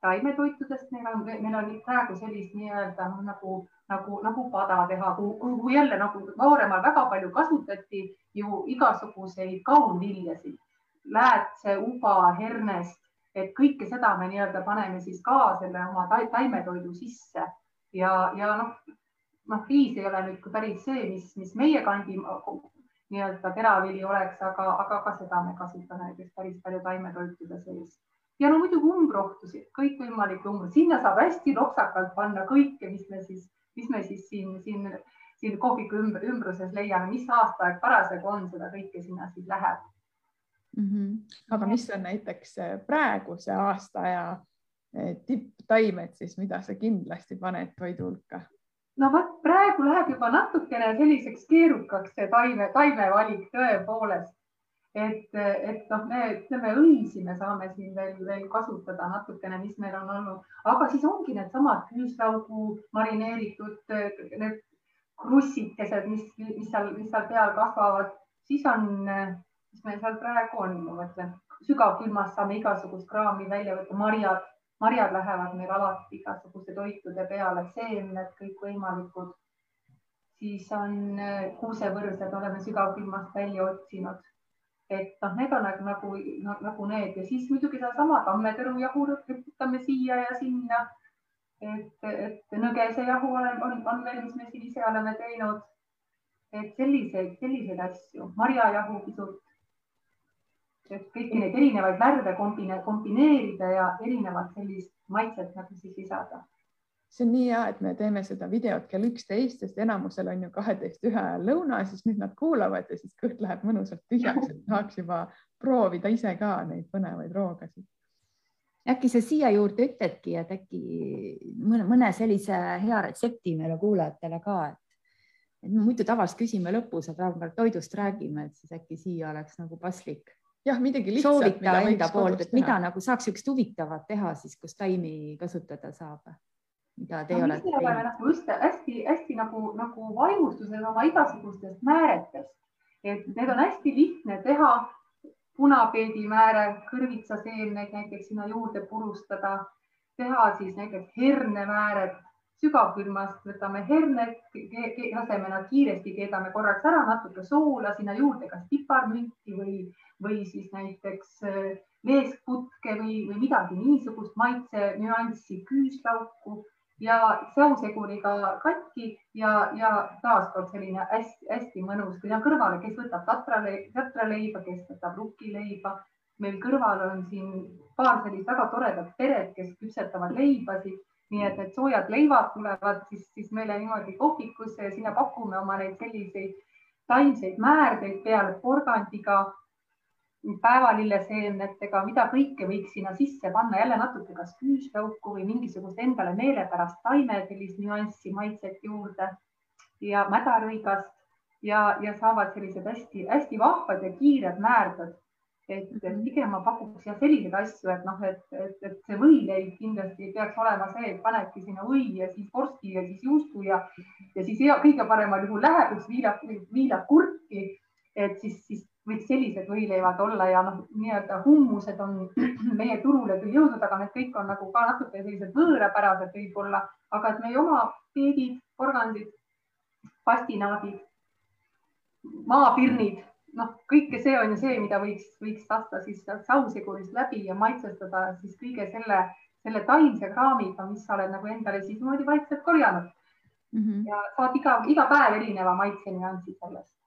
taimetoitudest meil on, meil on praegu sellist nii-öelda nagu, nagu, nagu pada teha, kuhu jälle nagu Vooremaal väga palju kasutati ju igasuguseid kaunviljasid. Läätse, uba, hernest, et kõike seda me nii-öelda paneme siis ka selle oma taimetoidu sisse. Ja, ja noh, noh, riis ei ole nüüd päris see, mis, mis meie kandi nii-öelda teravili oleks, aga, aga ka seda me kasutame näiteks päris palju taimetoitude sees. ja no muidugi umbrohtusid, kõikvõimalikke umbrohtusid, sinna saab hästi lopsakalt panna kõike, mis me siis, mis me siis siin, siin, siin kohviku ümber, ümbruses leiame, mis aastaaeg parasjagu on, seda kõike sinna siis läheb mm. -hmm. aga mis on näiteks praeguse aastaaja eh, tipptaimed siis, mida sa kindlasti paned toidu hulka? no vot praegu läheb juba natukene selliseks keerukaks see taime, taimevalik tõepoolest. et, et noh, me ütleme õisi me saame siin veel, veel kasutada natukene, mis meil on olnud, aga siis ongi needsamad küüslaugu marineeritud need krussikesed, mis, mis seal, mis seal peal kasvavad, siis on, mis meil seal praegu on, ma mõtlen, sügavkülmas saame igasugust kraami välja võtta, marjad marjad lähevad meil alati igasuguste toitude peale, seemned kõikvõimalikud. siis on kuusevõrsed, oleme sügavkülmast välja otsinud. et noh, need on nagu, nagu, nagu need ja siis muidugi sedasama tammetõrujahu riputame siia ja sinna. Et, et nõgesejahu on, on, on veel, mis me siin ise oleme teinud. et selliseid, selliseid asju, marjajahu pisut et kõiki neid erinevaid värve kombine, kombineerida ja erinevat sellist maitset nagu siis lisada. see on nii hea, et me teeme seda videot kell üksteist, sest enamusel on ju kaheteist ühe ajal lõuna, siis nüüd nad kuulavad ja siis kõht läheb mõnusalt tühjaks, et tahaks juba proovida ise ka neid põnevaid roogasid äkki sa siia juurde ütledki, et äkki mõne, mõne sellise hea retsepti meile kuulajatele ka, et, et muidu tavaliselt küsime lõpus, aga praegu toidust räägime, et siis äkki siia oleks nagu paslik jah, midagi lihtsat. soovita enda poolt, et mida nagu saaks niisugust huvitavat teha siis, kus taimi kasutada saab? mida teie no, olete teinud? nagu just hästi-hästi nagu, nagu vaimustuses oma igasugustest määretest, et need on hästi lihtne teha. Punapeedimääre, kõrvitsaseemneid näiteks sinna juurde purustada, teha siis näiteks hernemääret sügavkülmast. Võtame herned, laseme nad kiiresti, keedame korraks ära, natuke soola, sinna juurde kas piparmünti või või siis näiteks äh, veeskputke või, või midagi niisugust maitse nüanssi, küüslauku ja säuseguriga katki ja, ja taaskord selline hästi-hästi mõnus, kui on kõrvale, kes võtab tatraleiba, tatraleiba, kes võtab rukkileiba. meil kõrval on siin paar sellist väga toredat peret, kes küpsetavad leibasid, nii et need soojad leivad tulevad siis, siis meile niimoodi kohvikusse ja sinna pakume oma neid selliseid taimseid määrdeid peale porgandiga päevalilleseemnetega, mida kõike võiks sinna sisse panna, jälle natuke kas küüslauku või mingisugust endale meelepärast taime sellist nüanssi, maitset juurde ja mädarõigast ja, ja saavad sellised hästi-hästi vahvad ja kiired määrdad. et pigem ma pakuks jah selliseid asju, et noh, et, et, et see võileib kindlasti peaks olema see, et panedki sinna õi ja siis vorsti ja siis juustu ja, ja siis hea, kõige paremal juhul läheb üks viilak, viilakurki, et siis, siis võiks sellised võileivad olla ja noh, nii-öelda hummused on meie turule küll jõudnud, aga need kõik on nagu ka natuke sellised võõrapärased võib-olla, aga et meie oma peedid, porgandid, pastinaadid, maapirnid, noh, kõike see on ju see, mida võiks, võiks lasta siis sausigurist läbi ja maitsestada siis kõige selle, selle taimse kraamiga, mis sa oled nagu endale siis niimoodi vaikselt korjanud mm. -hmm. ja saad iga, iga päev erineva maitse nüansi sellest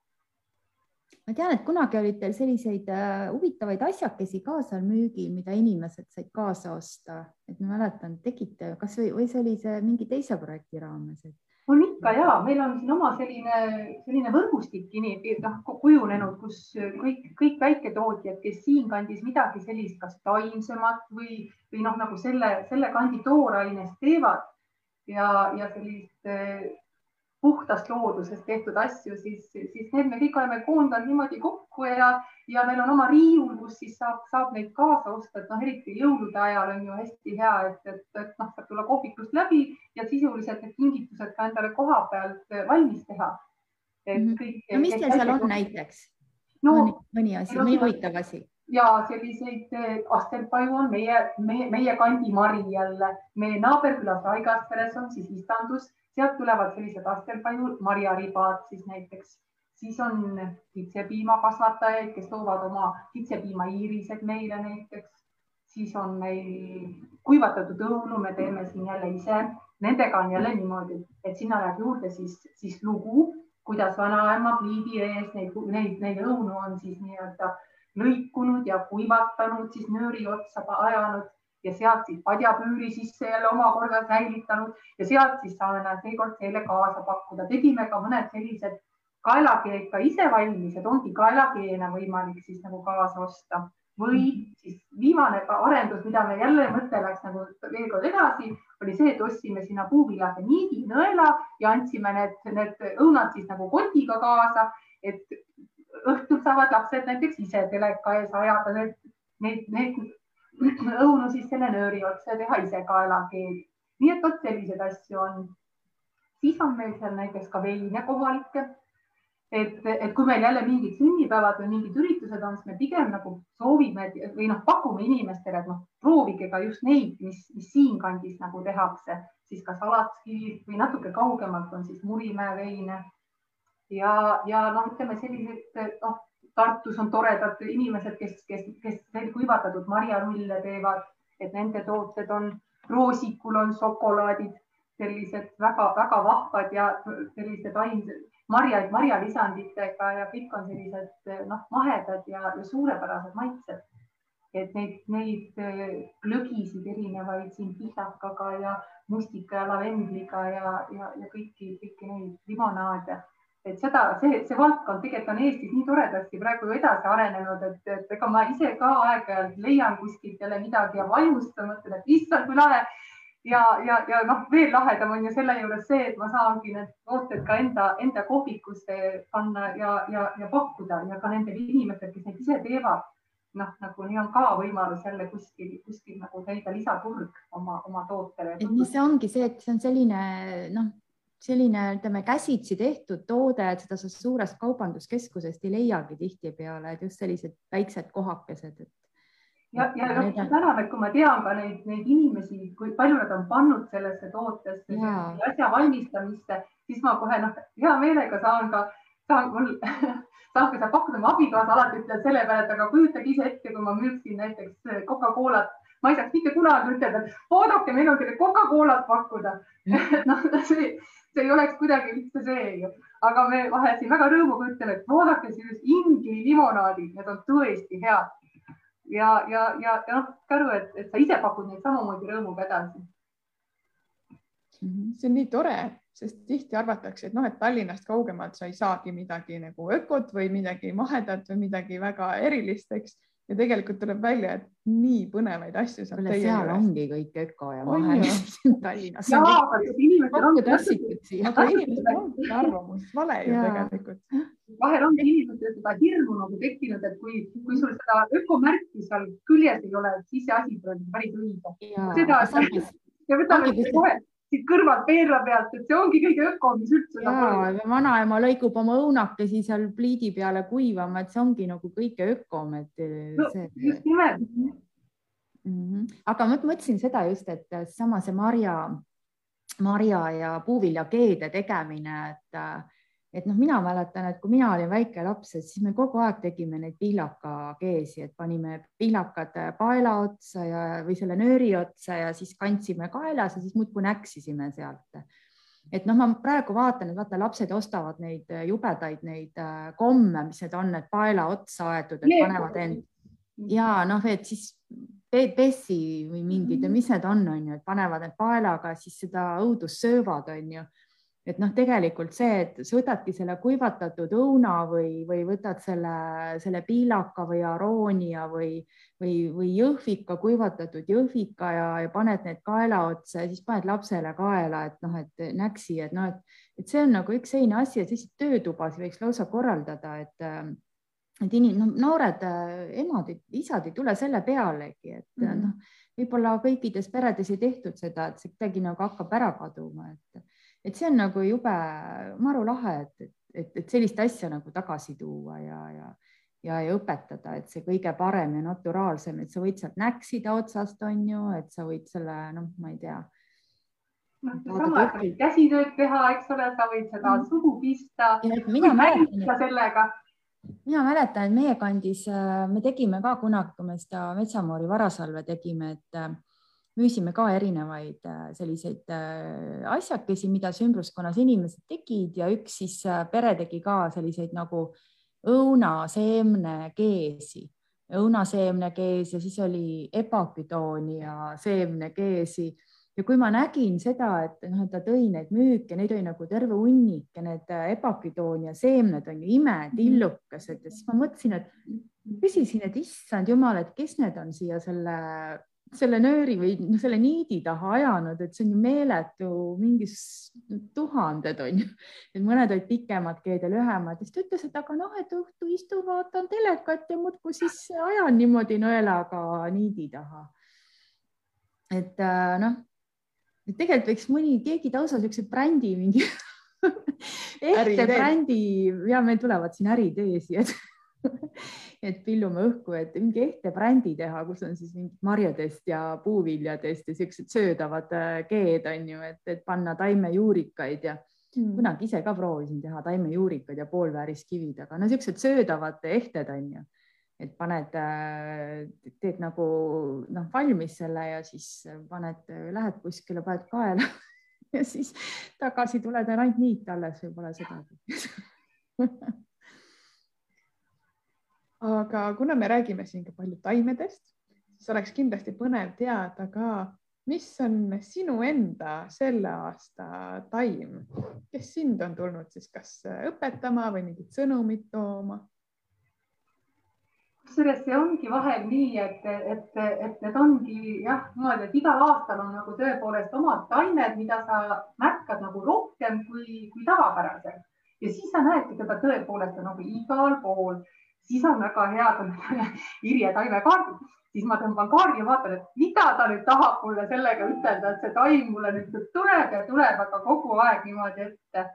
ma tean, et kunagi olid teil selliseid äh, huvitavaid asjakesi kaasal müügil, mida inimesed said kaasa osta, et ma mäletan, tegite, kas või, see oli see mingi teise projekti raames et...? on ikka ja meil on siin oma selline, selline võrgustik noh, kujunenud, kus kõik, kõik väiketootjad, kes siinkandis midagi sellist, kas taimsemat või, või noh, nagu selle, selle kandi toorainest teevad ja, ja sellist puhtast loodusest tehtud asju, siis, siis need me kõik oleme koondanud niimoodi kokku ja, ja meil on oma riiul, kus siis saab, saab neid kaasa osta, et noh, eriti jõulude ajal on ju hästi hea, et, et, et noh, saab tulla kohvikust läbi ja sisuliselt need kingitused ka endale koha pealt valmis teha. mhm. kõik. no mis teil seal on näiteks no,? mõni asi, mõni huvitav asi? ja selliseid eh, astelpaju on meie, meie, meie kandi mari jälle, meie naaberkülas Raigasveres on siis istandus sealt tulevad sellised astelpaju marjaribad siis näiteks. Siis on kitsepiimakasvatajaid, kes toovad oma kitsepiimaiirised meile näiteks, siis on meil kuivatatud õunu, me teeme siin jälle ise. Nendega on jälle niimoodi, et sinna läheb juurde siis, siis lugu, kuidas vanaema pliidi ees neid, neid, neid õunu on siis nii-öelda lõikunud ja kuivatanud, siis nööri otsa ajanud ja sealt siis padjapüüri sisse jälle omakorda säilitanud. Ja sealt siis saame seekord teile kaasa pakkuda. tegime ka mõned sellised kaelakeed. Ka ise valmis, et ongi kaelakeene võimalik siis nagu kaasa osta. Või siis viimane arendus, mida me jälle mõte läks nagu veel kord edasi, oli see, et ostsime sinna puuvillase niidi, nõela ja andsime need, need õunad siis nagu kotiga kaasa, et õhtul saavad lapsed näiteks ise teleka ees ajada. Need, need, need õunu siis selle nööri otsa ja teha ise kaelakeeli. nii et vot selliseid asju on. siis on meil seal näiteks ka veine kohalikke. et, et kui meil jälle mingid sünnipäevad või mingid üritused on, siis me pigem nagu soovime või noh, pakume inimestele, et noh, proovige ka just neid, mis, mis siinkandis nagu tehakse, siis kas Alatskivist või natuke kaugemalt on siis Murimäe veine. ja, ja noh, ütleme sellised noh Tartus on toredad inimesed, kes, kes, kes kuivatatud marjarulle teevad, et nende tooted on, Roosikul on šokolaadid, sellised väga-väga vahvad ja sellised ainsad marjaid marjalisanditega ja kõik on sellised noh, mahedad ja, ja suurepärased maitsed. et neid, neid glögisid erinevaid siin pihlakaga ja mustika ja lavendliga ja, ja, ja kõiki, kõiki neid limonaade et seda, see, see valdkond tegelikult on Eestis nii toredasti praegu edasi arenenud, et, et ega ma ise ka aeg-ajalt leian kuskilt jälle midagi ja vajustan, mõtlen, et issand, kui lahe. ja, ja, ja noh, veel lahedam on ju selle juures see, et ma saangi need tooted ka enda, enda kohvikusse panna ja, ja, ja pakkuda ja ka nendele inimestele, kes neid ise teevad. noh, nagu nii on ka võimalus jälle kuskil, kuskil nagu leida lisaturg oma, oma tootele. et see ongi see, et see on selline noh selline, ütleme käsitsi tehtud toode, et seda sa suurest kaubanduskeskusest ei leiagi tihtipeale, et just sellised väiksed kohakesed, et. ja, ja noh, tänan, et kui ma tean ka neid, neid inimesi, kui palju nad on pannud sellesse tootesse, asja valmistamisse, siis ma kohe noh, hea meelega saan ka, saan mul saan ka seda pakkuda, mu abikaasa alati ütleb selle peale, et aga kujutage ise ette, kui ma müüksin näiteks Coca-Colat ma ei saaks mitte kunagi ütelda, et oodake, meil on teile Coca-Colat pakkuda. noh, see, see ei oleks kuidagi üldse see aga me vahel siin väga rõõmuga ütleme, et vaadake siis ingli limonaadid, need on tõesti head. ja, ja, ja, ja noh, Käru, et, et sa ise pakud neid samamoodi rõõmuga edasi. Mhm, see on nii tore, sest tihti arvatakse, et noh, et Tallinnast kaugemalt sa ei saagi midagi nagu ökot või midagi mahedat või midagi väga erilist, eks ja tegelikult tuleb välja, et nii põnevaid asju saab teie seal juures. ongi kõik öko ja mahe Tallinnas. aga inimestel ongi arvamus vale ju tegelikult. vahel ongi inimestel seda hirmu nagu tekkinud, et kui, kui sul seda ökomärki seal küljes ei ole, siis see asi tuleb päris õige. seda, ja võtame kohe kõrvalt veerla pealt, et see ongi kõige ökom, mis üldse. ja vanaema lõigub oma õunakesi seal pliidi peale kuivama, et see ongi nagu kõige ökom, et no, see. just nimelt mm. -hmm. aga ma mõtlesin seda just, et sama see marja, marja ja puuviljakeede tegemine, et et noh, mina mäletan, et kui mina olin väike laps, et siis me kogu aeg tegime neid pihlakakeesi, et panime pihlakad paela otsa ja, või selle nööri otsa ja siis kandsime kaelas ja siis muudkui näksisime sealt. et noh, ma praegu vaatan, et vaata, lapsed ostavad neid jubedaid neid äh, komme, mis need on, need paela otsa aetud, et panevad end. Ja noh, et siis pessi või mingid ja mis need on, on ju, et panevad need paelaga, siis seda õudust söövad, on ju et noh, tegelikult see, et sa võtadki selle kuivatatud õuna või, või võtad selle, selle piilaka või aroonia või, või, või jõhvika, kuivatatud jõhvika ja, ja paned need kaela otsa ja siis paned lapsele kaela, et noh, et näksi, et noh, et, et see on nagu üks selline asi, et selliseid töötubasid võiks lausa korraldada, et et inim-, no, noored emad, isad ei tule selle pealegi, et mm -hmm. noh, võib-olla kõikides peredes ei tehtud seda, et see kuidagi nagu hakkab ära kaduma, et et see on nagu jube maru lahe, et, et, et sellist asja nagu tagasi tuua ja, ja, ja, ja õpetada, et see kõige parem ja naturaalsem, et sa võid sealt näksida otsast, on ju, et sa võid selle, noh, ma ei tea, noh, seesama, et sa võid käsitööd teha, eks ole, sa võid seda mm. suhu pista. mina mäletan, sellega. mina mäletan, et meie kandis äh, me tegime ka kunagi, kui me seda Metsamoori varasalve tegime, et äh, müüsime ka erinevaid äh, selliseid asjakesi, mida ümbruskonnas inimesed tegid ja üks siis pere tegi ka selliseid nagu õunaseemnekeesi õunaseemnekees ja siis oli epaküdoonia seemnekeesi ja kui ma nägin seda, et noh, et ta tõi neid müüke, neid oli nagu terve hunnik ja need äh, epaküdoonia seemned on ju imetillukesed ja siis ma mõtlesin, et küsisin, et issand jumal, et kes need on siia selle, selle nööri või noh, selle niidi taha ajanud, et see on ju meeletu, mingi tuhanded on ju, et mõned olid pikemad keed ja lühemad. Ja siis ta ütles, et aga noh, et õhtu istun, vaatan telekat ja muudkui siis ajan niimoodi nõelaga niidi taha. Et äh, noh, et tegelikult võiks mõni, keegi lausa niisuguse brändi mingi ehte brändi ja meil tulevad siin äriteesiad et pillume õhku, et mingi ehte brändi teha, kus on siis mingid marjadest ja puuviljadest ja siuksed söödavad keed äh, on ju, et, et panna taimejuurikaid ja mm. kunagi ise ka proovisin teha taimejuurikaid ja poolvääriskivid, aga no siuksed söödavad ehted on ju et paned, äh, teed nagu noh, valmis selle ja siis paned, lähed kuskile, paned kaela ja siis tagasi tuled ja ainult niit alles või pole sedagi aga kuna me räägime siin ka palju taimedest, siis oleks kindlasti põnev teada ka, mis on sinu enda selle aasta taim, kes sind on tulnud siis kas õpetama või mingit sõnumit tooma? Kusjuures see ongi vahel nii, et, et, et need ongi jah, niimoodi, et igal aastal on nagu tõepoolest omad taimed, mida sa märkad nagu rohkem kui, kui tavapäraselt ja siis sa näedki teda tõepoolest nagu igal pool. Siis on väga head on Irje taimekaardid, siis ma tõmban kaardi ja vaatan, et mida ta nüüd tahab mulle sellega ütelda, et see taim mulle nüüd tuleb ja tuleb, aga kogu aeg niimoodi ette.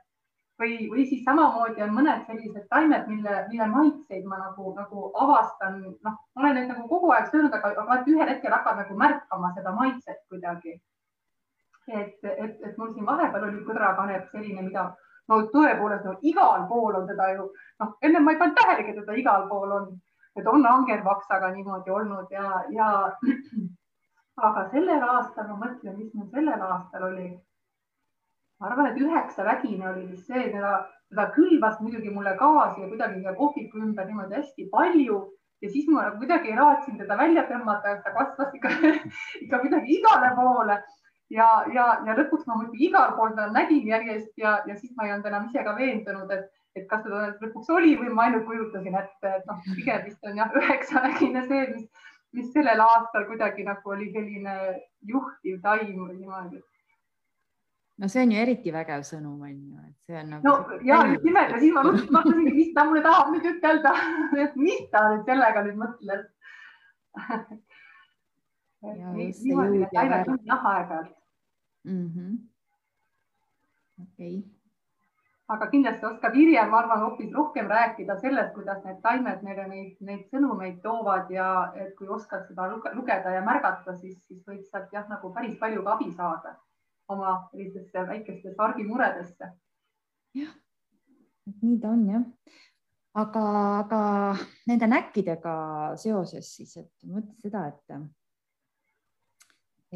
Või, või siis samamoodi on mõned sellised taimed, mille, mille maitseid ma nagu, nagu avastan, noh, ma olen neid nagu kogu aeg söönud, aga, aga ühel hetkel hakkad nagu märkama seda maitset kuidagi. et, et, et mul siin vahepeal oli põdrakanep selline, mida no tõepoolest no, igal pool on teda ju, noh, ennem ma ei pannud tähelegi, et teda igal pool on, et on angervaksaga niimoodi olnud ja, ja aga sellel aastal ma mõtlen, mis mul sellel aastal oli. Ma arvan, et üheksa vägine oli vist see, teda, teda külvas muidugi mulle gaasi ja kuidagi kohviku ümber niimoodi hästi palju. Ja siis ma kuidagi raatsin teda välja tõmmata, et ta kasvas ikka, ikka midagi igale poole. Ja, ja, ja lõpuks ma muidugi igal pool teda nägin järjest ja, ja siis ma ei olnud enam ise ka veendunud, et, et kas teda lõpuks oli või ma ainult kujutasin ette, et noh, pigem vist on jah, üheksa vägine see, mis, mis sellel aastal kuidagi nagu oli selline juhtiv taim või niimoodi no see on ju eriti vägev sõnum on ju, et see on nagu. no ja just nimelt ja siis ma mõtlesingi, mis ta mulle tahab nüüd ütelda, et mis ta nüüd sellega nüüd mõtles. niimoodi need taimed on jah aeg-ajalt. Mhm. okei. aga kindlasti oskab Irje, ma arvan, hoopis rohkem rääkida sellest, kuidas need taimed meile neid, neid sõnumeid toovad ja et kui oskad seda lugeda ja märgata, siis, siis võid sealt jah, nagu päris palju ka abi saada oma sellistesse väikestesse argimuredesse. jah, nii ta on jah. aga, aga nende näkkidega seoses siis, et mõtle seda, et,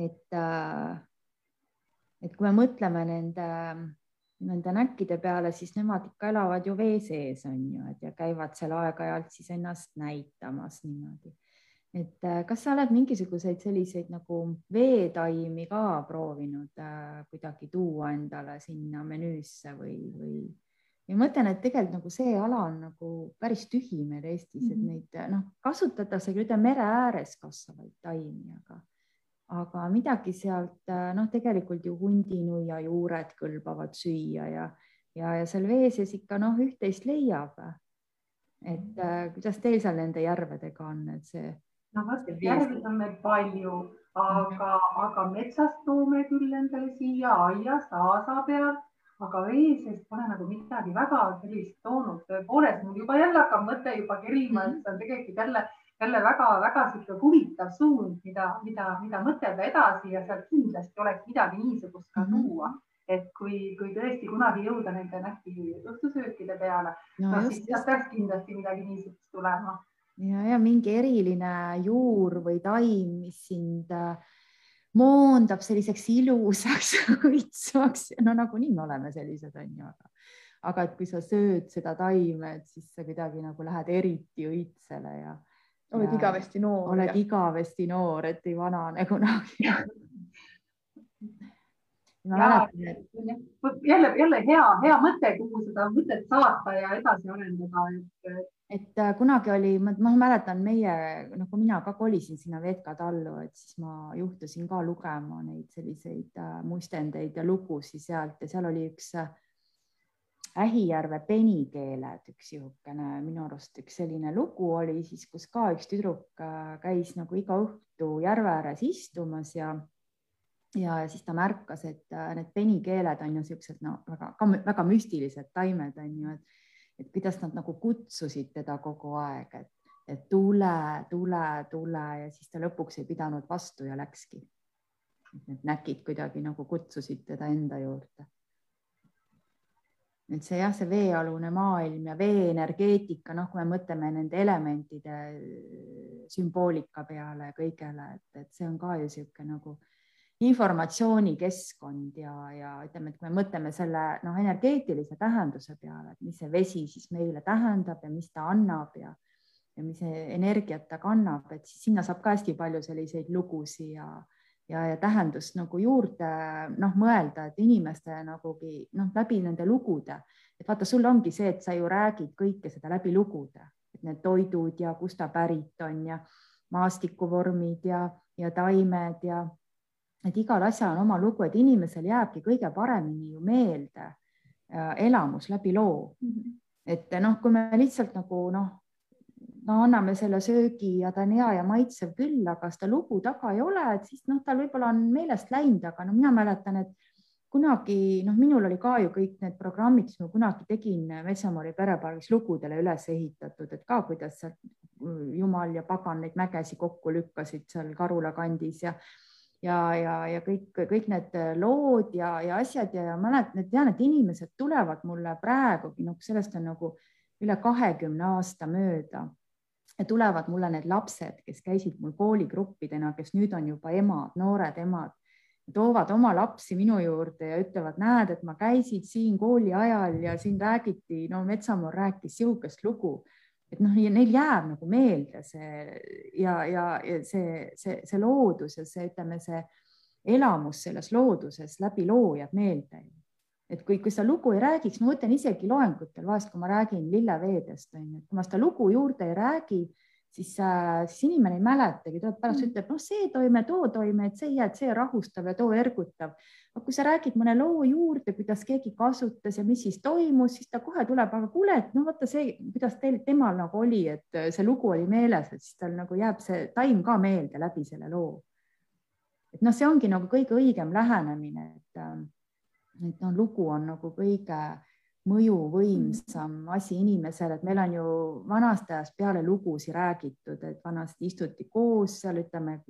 et, et kui me mõtleme nende, nende näkkide peale, siis nemad ikka elavad ju vee sees on ju, et ja käivad seal aeg-ajalt siis ennast näitamas niimoodi et äh, kas sa oled mingisuguseid selliseid nagu veetaimi ka proovinud äh, kuidagi tuua endale sinna menüüsse või, või, ma mõtlen, et tegelikult nagu see ala on nagu päris tühi meil Eestis mm, -hmm. et mhm. neid noh, kasutatakse küll mere ääres kasvavaid taimi, aga, aga midagi sealt äh, noh, tegelikult ju hundinuia juured kõlbavad süüa ja, ja, ja seal vee sees ikka noh, üht-teist leiab. et äh, kuidas teil seal nende järvedega on, et see no vot, järveid on meil palju, aga, aga metsast toome küll endale siia aias, aasa peal, aga vee seest pole nagu midagi väga sellist toonud. tõepoolest, mul juba jälle hakkab mõte juba kerima, et see on tegelikult jälle jälle väga-väga sihuke huvitav suund, mida, mida, mida mõtelda edasi ja sealt kindlasti oleks midagi niisugust ka Mhm. tuua. et kui, kui tõesti kunagi jõuda nende nähti õhtusöökide peale no no,, siis sealt peaks kindlasti midagi niisugust tulema. ja, ja mingi eriline juur või taim, mis sind äh, moondab selliseks ilusaks õitsvaks, no nagunii me oleme sellised, on ju, aga, aga et kui sa sööd seda taime, et siis sa kuidagi nagu lähed eriti õitsele ja. Oled ja igavesti noor. oled igavesti noor, et ei vanane kunagi. ma mäletan, et jälle, jälle hea, hea mõte, kuhu seda mõtet saata ja edasi arendada, et et äh, kunagi oli, ma mäletan, meie, noh, kui mina ka kolisin sinna Vetka tallu, et siis ma juhtusin ka lugema neid selliseid äh, muistendeid ja lugusid sealt ja seal oli üks äh, Ähijärve penikeeled, üks niisugune minu arust üks selline lugu oli siis, kus ka üks tüdruk äh, käis nagu iga õhtu järve ääres istumas ja ja siis ta märkas, et äh, need penikeeled on ju siuksed no väga, väga müstilised taimed on ju, et et kuidas nad nagu kutsusid teda kogu aeg, et, et tule, tule, tule ja siis ta lõpuks ei pidanud vastu ja läkski. Need näkid kuidagi nagu kutsusid teda enda juurde. Et see jah, see veealune maailm ja veenergeetika, noh, kui me mõtleme nende elementide sümboolika peale ja kõigele, et, et see on ka ju niisugune nagu informatsioonikeskkond ja, ja ütleme, et kui me mõtleme selle noh, energeetilise tähenduse peale, et mis see vesi siis meile tähendab ja mis ta annab ja, ja mis energiat ta kannab, et siis sinna saab ka hästi palju selliseid lugusid ja, ja, ja tähendust nagu juurde noh, mõelda, et inimeste nagugi noh, läbi nende lugude, et vaata, sul ongi see, et sa ju räägid kõike seda läbi lugude, et need toidud ja kust ta pärit on ja maastikuvormid ja, ja taimed ja et igal asjal on oma lugu, et inimesel jääbki kõige paremini ju meelde äh, elamus läbi loo mm. -hmm. et noh, kui me lihtsalt nagu noh, no anname selle söögi ja ta on hea ja maitsev küll, aga seda lugu taga ei ole, et siis noh, tal võib-olla on meelest läinud, aga no mina mäletan, et kunagi noh, minul oli ka ju kõik need programmid, mis ma kunagi tegin Metsamori perepargis lugudele üles ehitatud, et ka kuidas sealt jumal ja pagan neid mägesid kokku lükkasid seal Karula kandis ja ja, ja, ja kõik, kõik need lood ja, ja asjad ja, ja mäletan, et tean, et inimesed tulevad mulle praegugi, noh, sellest on nagu üle kahekümne aasta mööda tulevad mulle need lapsed, kes käisid mul kooligruppidena, kes nüüd on juba emad, noored emad, toovad oma lapsi minu juurde ja ütlevad, näed, et ma käisin siin kooli ajal ja siin räägiti, no Metsamoor rääkis sihukest lugu et noh, neil jääb nagu meelde see ja, ja, ja see, see, see loodus ja see, ütleme, see elamus selles looduses läbi loo jääb meelde. Et kui, kui seda lugu ei räägiks, ma mõtlen isegi loengutel vahest, kui ma räägin lilleveedest, on ju, et kui ma seda lugu juurde ei räägi, siis äh,, siis inimene ei mäletagi, tuleb pärast mm. ütleb, noh, see toime, too toime, et see hea, et see rahustav ja too ergutav. aga kui sa räägid mõne loo juurde, kuidas keegi kasutas ja mis siis toimus, siis ta kohe tuleb, aga kuule, et no vaata see, kuidas teil, temal nagu oli, et see lugu oli meeles, et siis tal nagu jääb see taim ka meelde läbi selle loo. et noh, see ongi nagu kõige õigem lähenemine, et, et noh, lugu on nagu kõige mõjuvõimsam asi inimesele, et meil on ju vanast ajast peale lugusid räägitud, et vanasti istuti koos seal, ütleme,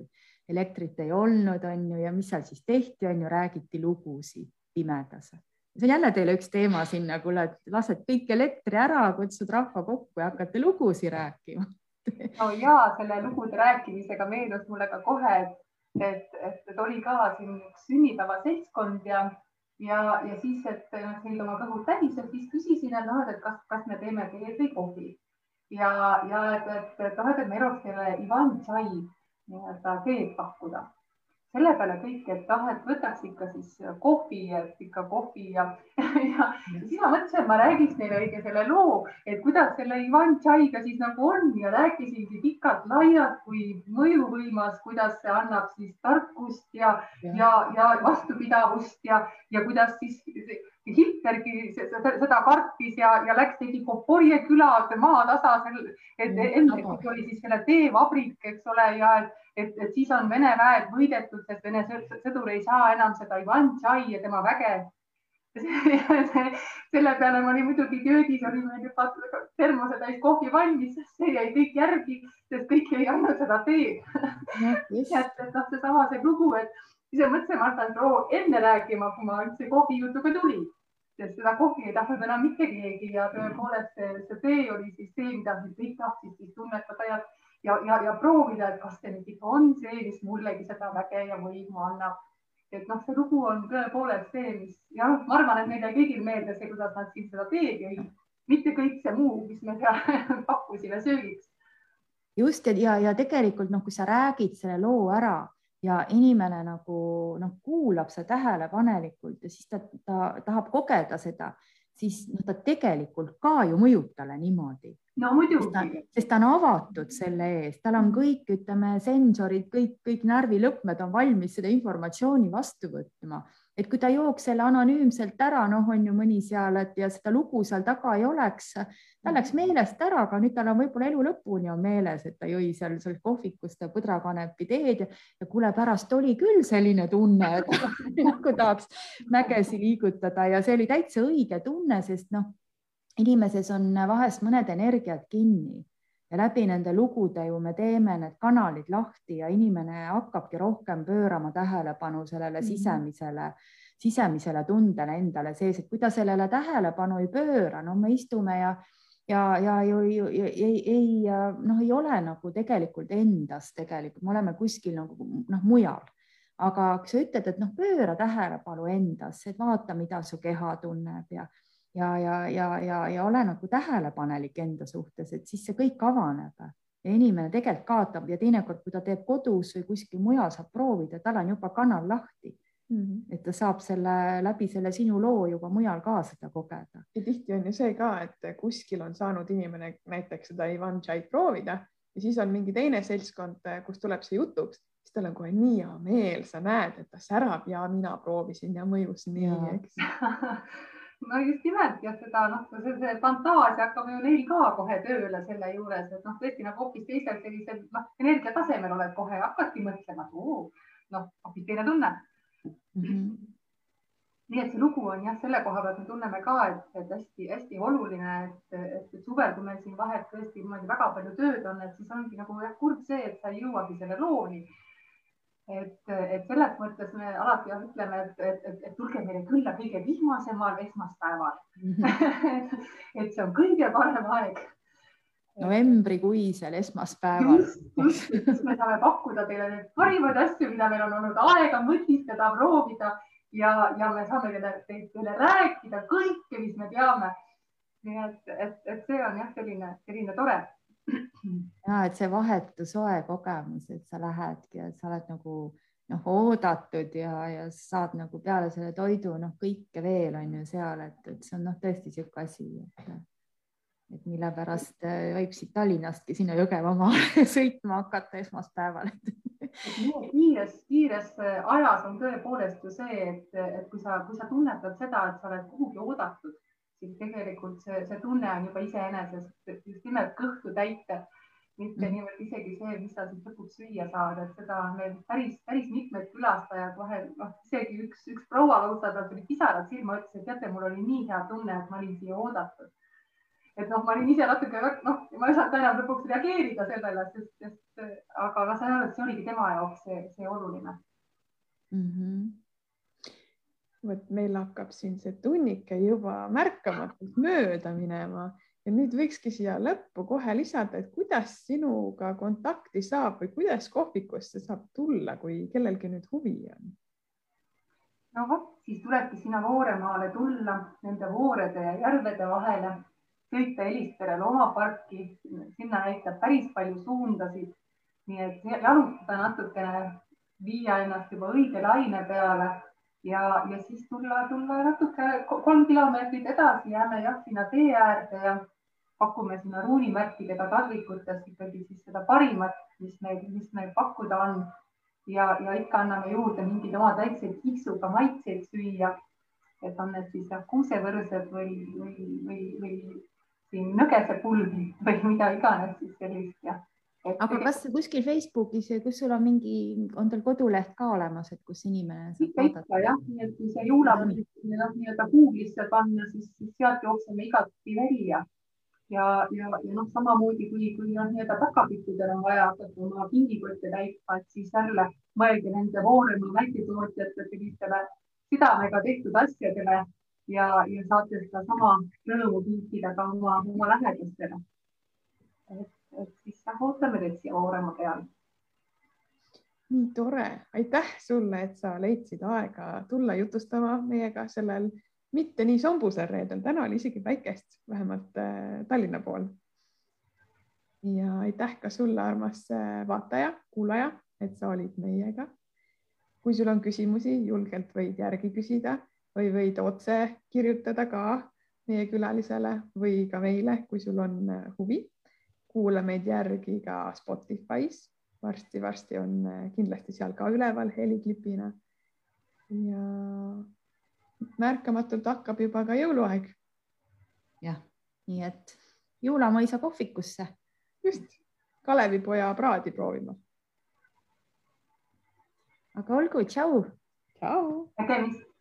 elektrit ei olnud, on ju, ja mis seal siis tehti, on ju, räägiti lugusid pimedas. see on jälle teile üks teema sinna, kuule, et lased kõik elektri ära, kutsud rahva kokku ja hakkate lugusid rääkima no ja selle lugude rääkimisega meenus mulle ka kohe, et, et, et, et oli ka siin üks sünnipäevaseltskond ja ja, ja siis, et nad said oma kõhud täis ja siis küsisin, et noh, et kas, kas me teeme teed või kohvi ja, ja et, et, noh, et me eluks teile Ivan Tšai nii-öelda teed pakkuda. Selle peale kõik, et noh, et võtaks ikka siis kohvi, et ikka kohvi ja, ja, ja siis ma mõtlesin, et ma räägiks neile õige selle loo, et kuidas selle Ivan Tšaiga siis nagu on ja rääkisingi pikalt-laialt, kui mõjuvõimas, kuidas see annab siis tarkust ja, ja, ja, ja vastupidavust ja, ja kuidas siis Hitlergi seda kartis ja, ja läks tegi Koporje küla maatasa, et enne oli siis selle teevabrik, eks ole, ja et, et, et siis on Vene väed võidetud, sest Vene sõdur ei saa enam seda Ivan Tšai ja tema väge. Selle peale ma olin muidugi köögis, oli meil juba termose täis kohvi valmis, see jäi kõik järgi, sest kõik ei andnud seda teed. et, et noh, seesama see lugu, et siis ma mõtlesin, ma hakkan loo enne rääkima, kui ma üldse kohvijutuga tulin, sest seda kohvi ei tahtnud enam mitte keegi ja tõepoolest see, see tee oli siis see, mida kõik tahtsid siis tunnetada ja, ja, ja, ja proovida, et kas see nüüd ikka on see, mis mullegi seda väge ja võimu annab. Et noh, see lugu on tõepoolest see, mis ja noh, ma arvan, et meile kõigil meeldis see, kuidas nad siin seda teed jõid, mitte kõik see muu, mis me seal pakkusime söögiks. just ja, ja, ja tegelikult noh, kui sa räägid selle loo ära ja inimene nagu noh, kuulab seda tähelepanelikult ja siis ta, ta tahab kogeda seda, siis noh, ta tegelikult ka ju mõjub talle niimoodi no muidugi. sest ta on avatud selle ees, tal on kõik, ütleme, sensorid, kõik, kõik närvilõpmed on valmis seda informatsiooni vastu võtma et kui ta jooks selle anonüümselt ära, noh, on ju mõni seal, et ja seda lugu seal taga ei oleks, ta läks meelest ära, aga nüüd tal on võib-olla elu lõpuni on meeles, et ta jõi seal seal kohvikus seda põdrakanepi teed ja, ja kuule, pärast oli küll selline tunne, et nagu tahaks mägesi liigutada ja see oli täitsa õige tunne, sest noh, inimeses on vahest mõned energiad kinni ja läbi nende lugude ju me teeme need kanalid lahti ja inimene hakkabki rohkem pöörama tähelepanu sellele -hmm. sisemisele, sisemisele tundele endale sees, et kui ta sellele tähelepanu ei pööra, no me istume ja ja, ja ju ei, ei, ei noh, ei ole nagu tegelikult endas tegelikult, me oleme kuskil nagu noh, mujal aga kui sa ütled, et noh, pööra tähelepanu endasse, vaata, mida su keha tunneb ja ja, ja, ja, ja, ja ole nagu tähelepanelik enda suhtes, et siis see kõik avaneb ja inimene tegelikult kaotab ja teinekord, kui ta teeb kodus või kuskil mujal, saab proovida, tal on juba kanal lahti mm. -hmm. et ta saab selle läbi selle sinu loo juba mujal ka seda kogeda. ja tihti on ju see ka, et kuskil on saanud inimene näiteks seda Ivan Chait proovida ja siis on mingi teine seltskond, kus tuleb see jutuks, siis tal on kohe nii hea meel, sa näed, et ta särab ja mina proovisin ja mõjus nii, eks no just nimelt ja seda noh, see, see fantaasia hakkab ju neil ka kohe tööle selle juures, et noh, tõesti nagu hoopis teisel sellisel noh, energiatasemel oled kohe, hakkadki mõtlema, et oo, noh, hoopis teine tunne mm. -hmm. nii et see lugu on jah, selle koha pealt me tunneme ka, et, hästi-hästi oluline, et, et, et suvel, kui meil siin vahet tõesti niimoodi väga palju tööd on, et siis ongi nagu jah, kurb see, et sa ei jõuagi selle looni et, et selles mõttes me alati ütleme, et, et, et, et tulge meile külla kõige vihmasemal esmaspäeval. -hmm. et see on kõige parem aeg. novembrikuisel esmaspäeval. just, me saame pakkuda teile neid parimaid asju, mida meil on olnud aega mõtiskleda, proovida ja, ja me saame teile, teile rääkida kõike, mis me teame. nii et, et, et see on jah, selline, selline tore ja et see vahetu soe kogemus, et sa lähedki, et sa oled nagu noh, oodatud ja, ja saad nagu peale selle toidu noh, kõike veel on ju seal, et, et see on noh, tõesti niisugune asi, et, et mille pärast äh, võib siit Tallinnastki sinna Jõgevamaale sõitma hakata esmaspäeval kiires, kiires ajas on tõepoolest ju see, et, et kui sa, kui sa tunnetad seda, et sa oled kuhugi oodatud siis tegelikult see, see tunne on juba iseenesest just nimelt kõhtu täita, mitte mm. niivõrd isegi see, mis sa siis lõpuks süüa saad, et seda on meil päris, päris mitmed külastajad vahel, noh, isegi üks, üks proua lausa, tal tuli pisarad silma, ütles, et teate, mul oli nii hea tunne, et ma olin siia oodatud. et noh, ma olin ise natuke, noh, ma ei saanud enam lõpuks reageerida sellele, sest, sest aga ma sain aru, et see oligi tema jaoks see, see oluline mm. -hmm vot meil hakkab siin see tunnike juba märkamatult mööda minema ja nüüd võikski siia lõppu kohe lisada, et kuidas sinuga kontakti saab või kuidas kohvikusse saab tulla, kui kellelgi nüüd huvi on? no vot, siis tulebki sinna Vooremaale tulla, nende voorede ja järvede vahele, sõita Elistere loomaparki, sinna näitab päris palju suundasid. nii et jalutada natukene, viia ennast juba õige laine peale ja, ja siis tulla, tulla natuke kolm kilomeetrit edasi, jääme jah, sinna tee äärde ja pakume sinna ruunimärkidega taldrikutes ikkagi siis seda parimat, mis meil, mis meil pakkuda on. ja, ja ikka anname juurde mingeid oma väikseid kiksuga maitseid süüa. et on need siis jah, kuusevõrsed või, või, või, või siin nõgesepulbrid või mida iganes siis sellist ja aga kas kuskil Facebookis, kus sul on mingi, on teil koduleht ka olemas, et kus inimene saab vaadata? jah, nii et kui see juulamuusika noh, nii-öelda Google'isse panna, siis, sealt jookseme igati välja ja, ja, ja noh, samamoodi kui, kui noh, nii-öelda päkapikkudel on vaja hakata oma kingikotte täitma, et siis jälle mõelge nende Vooremaa väiketootjate sellistele südamega tehtud asjadele ja, ja saate sedasama rõõmu kinkida ka oma, oma lähedastele et siis jah, ootame teid siia Vooremaa peale. nii tore, aitäh sulle, et sa leidsid aega tulla jutustama meiega sellel mitte nii sombusel reedel, täna oli isegi päikest, vähemalt äh, Tallinna pool. ja aitäh ka sulle, armas äh, vaataja, kuulaja, et sa olid meiega. kui sul on küsimusi, julgelt võid järgi küsida või võid otse kirjutada ka meie külalisele või ka meile, kui sul on äh, huvi kuula meid järgi ka Spotify's varsti-varsti on äh, kindlasti seal ka üleval heliklipina. ja märkamatult hakkab juba ka jõuluaeg. jah, nii et jõulamõisa kohvikusse. just, Kalevipoja praadi proovima. aga olgu, tšau. tšau. nägemist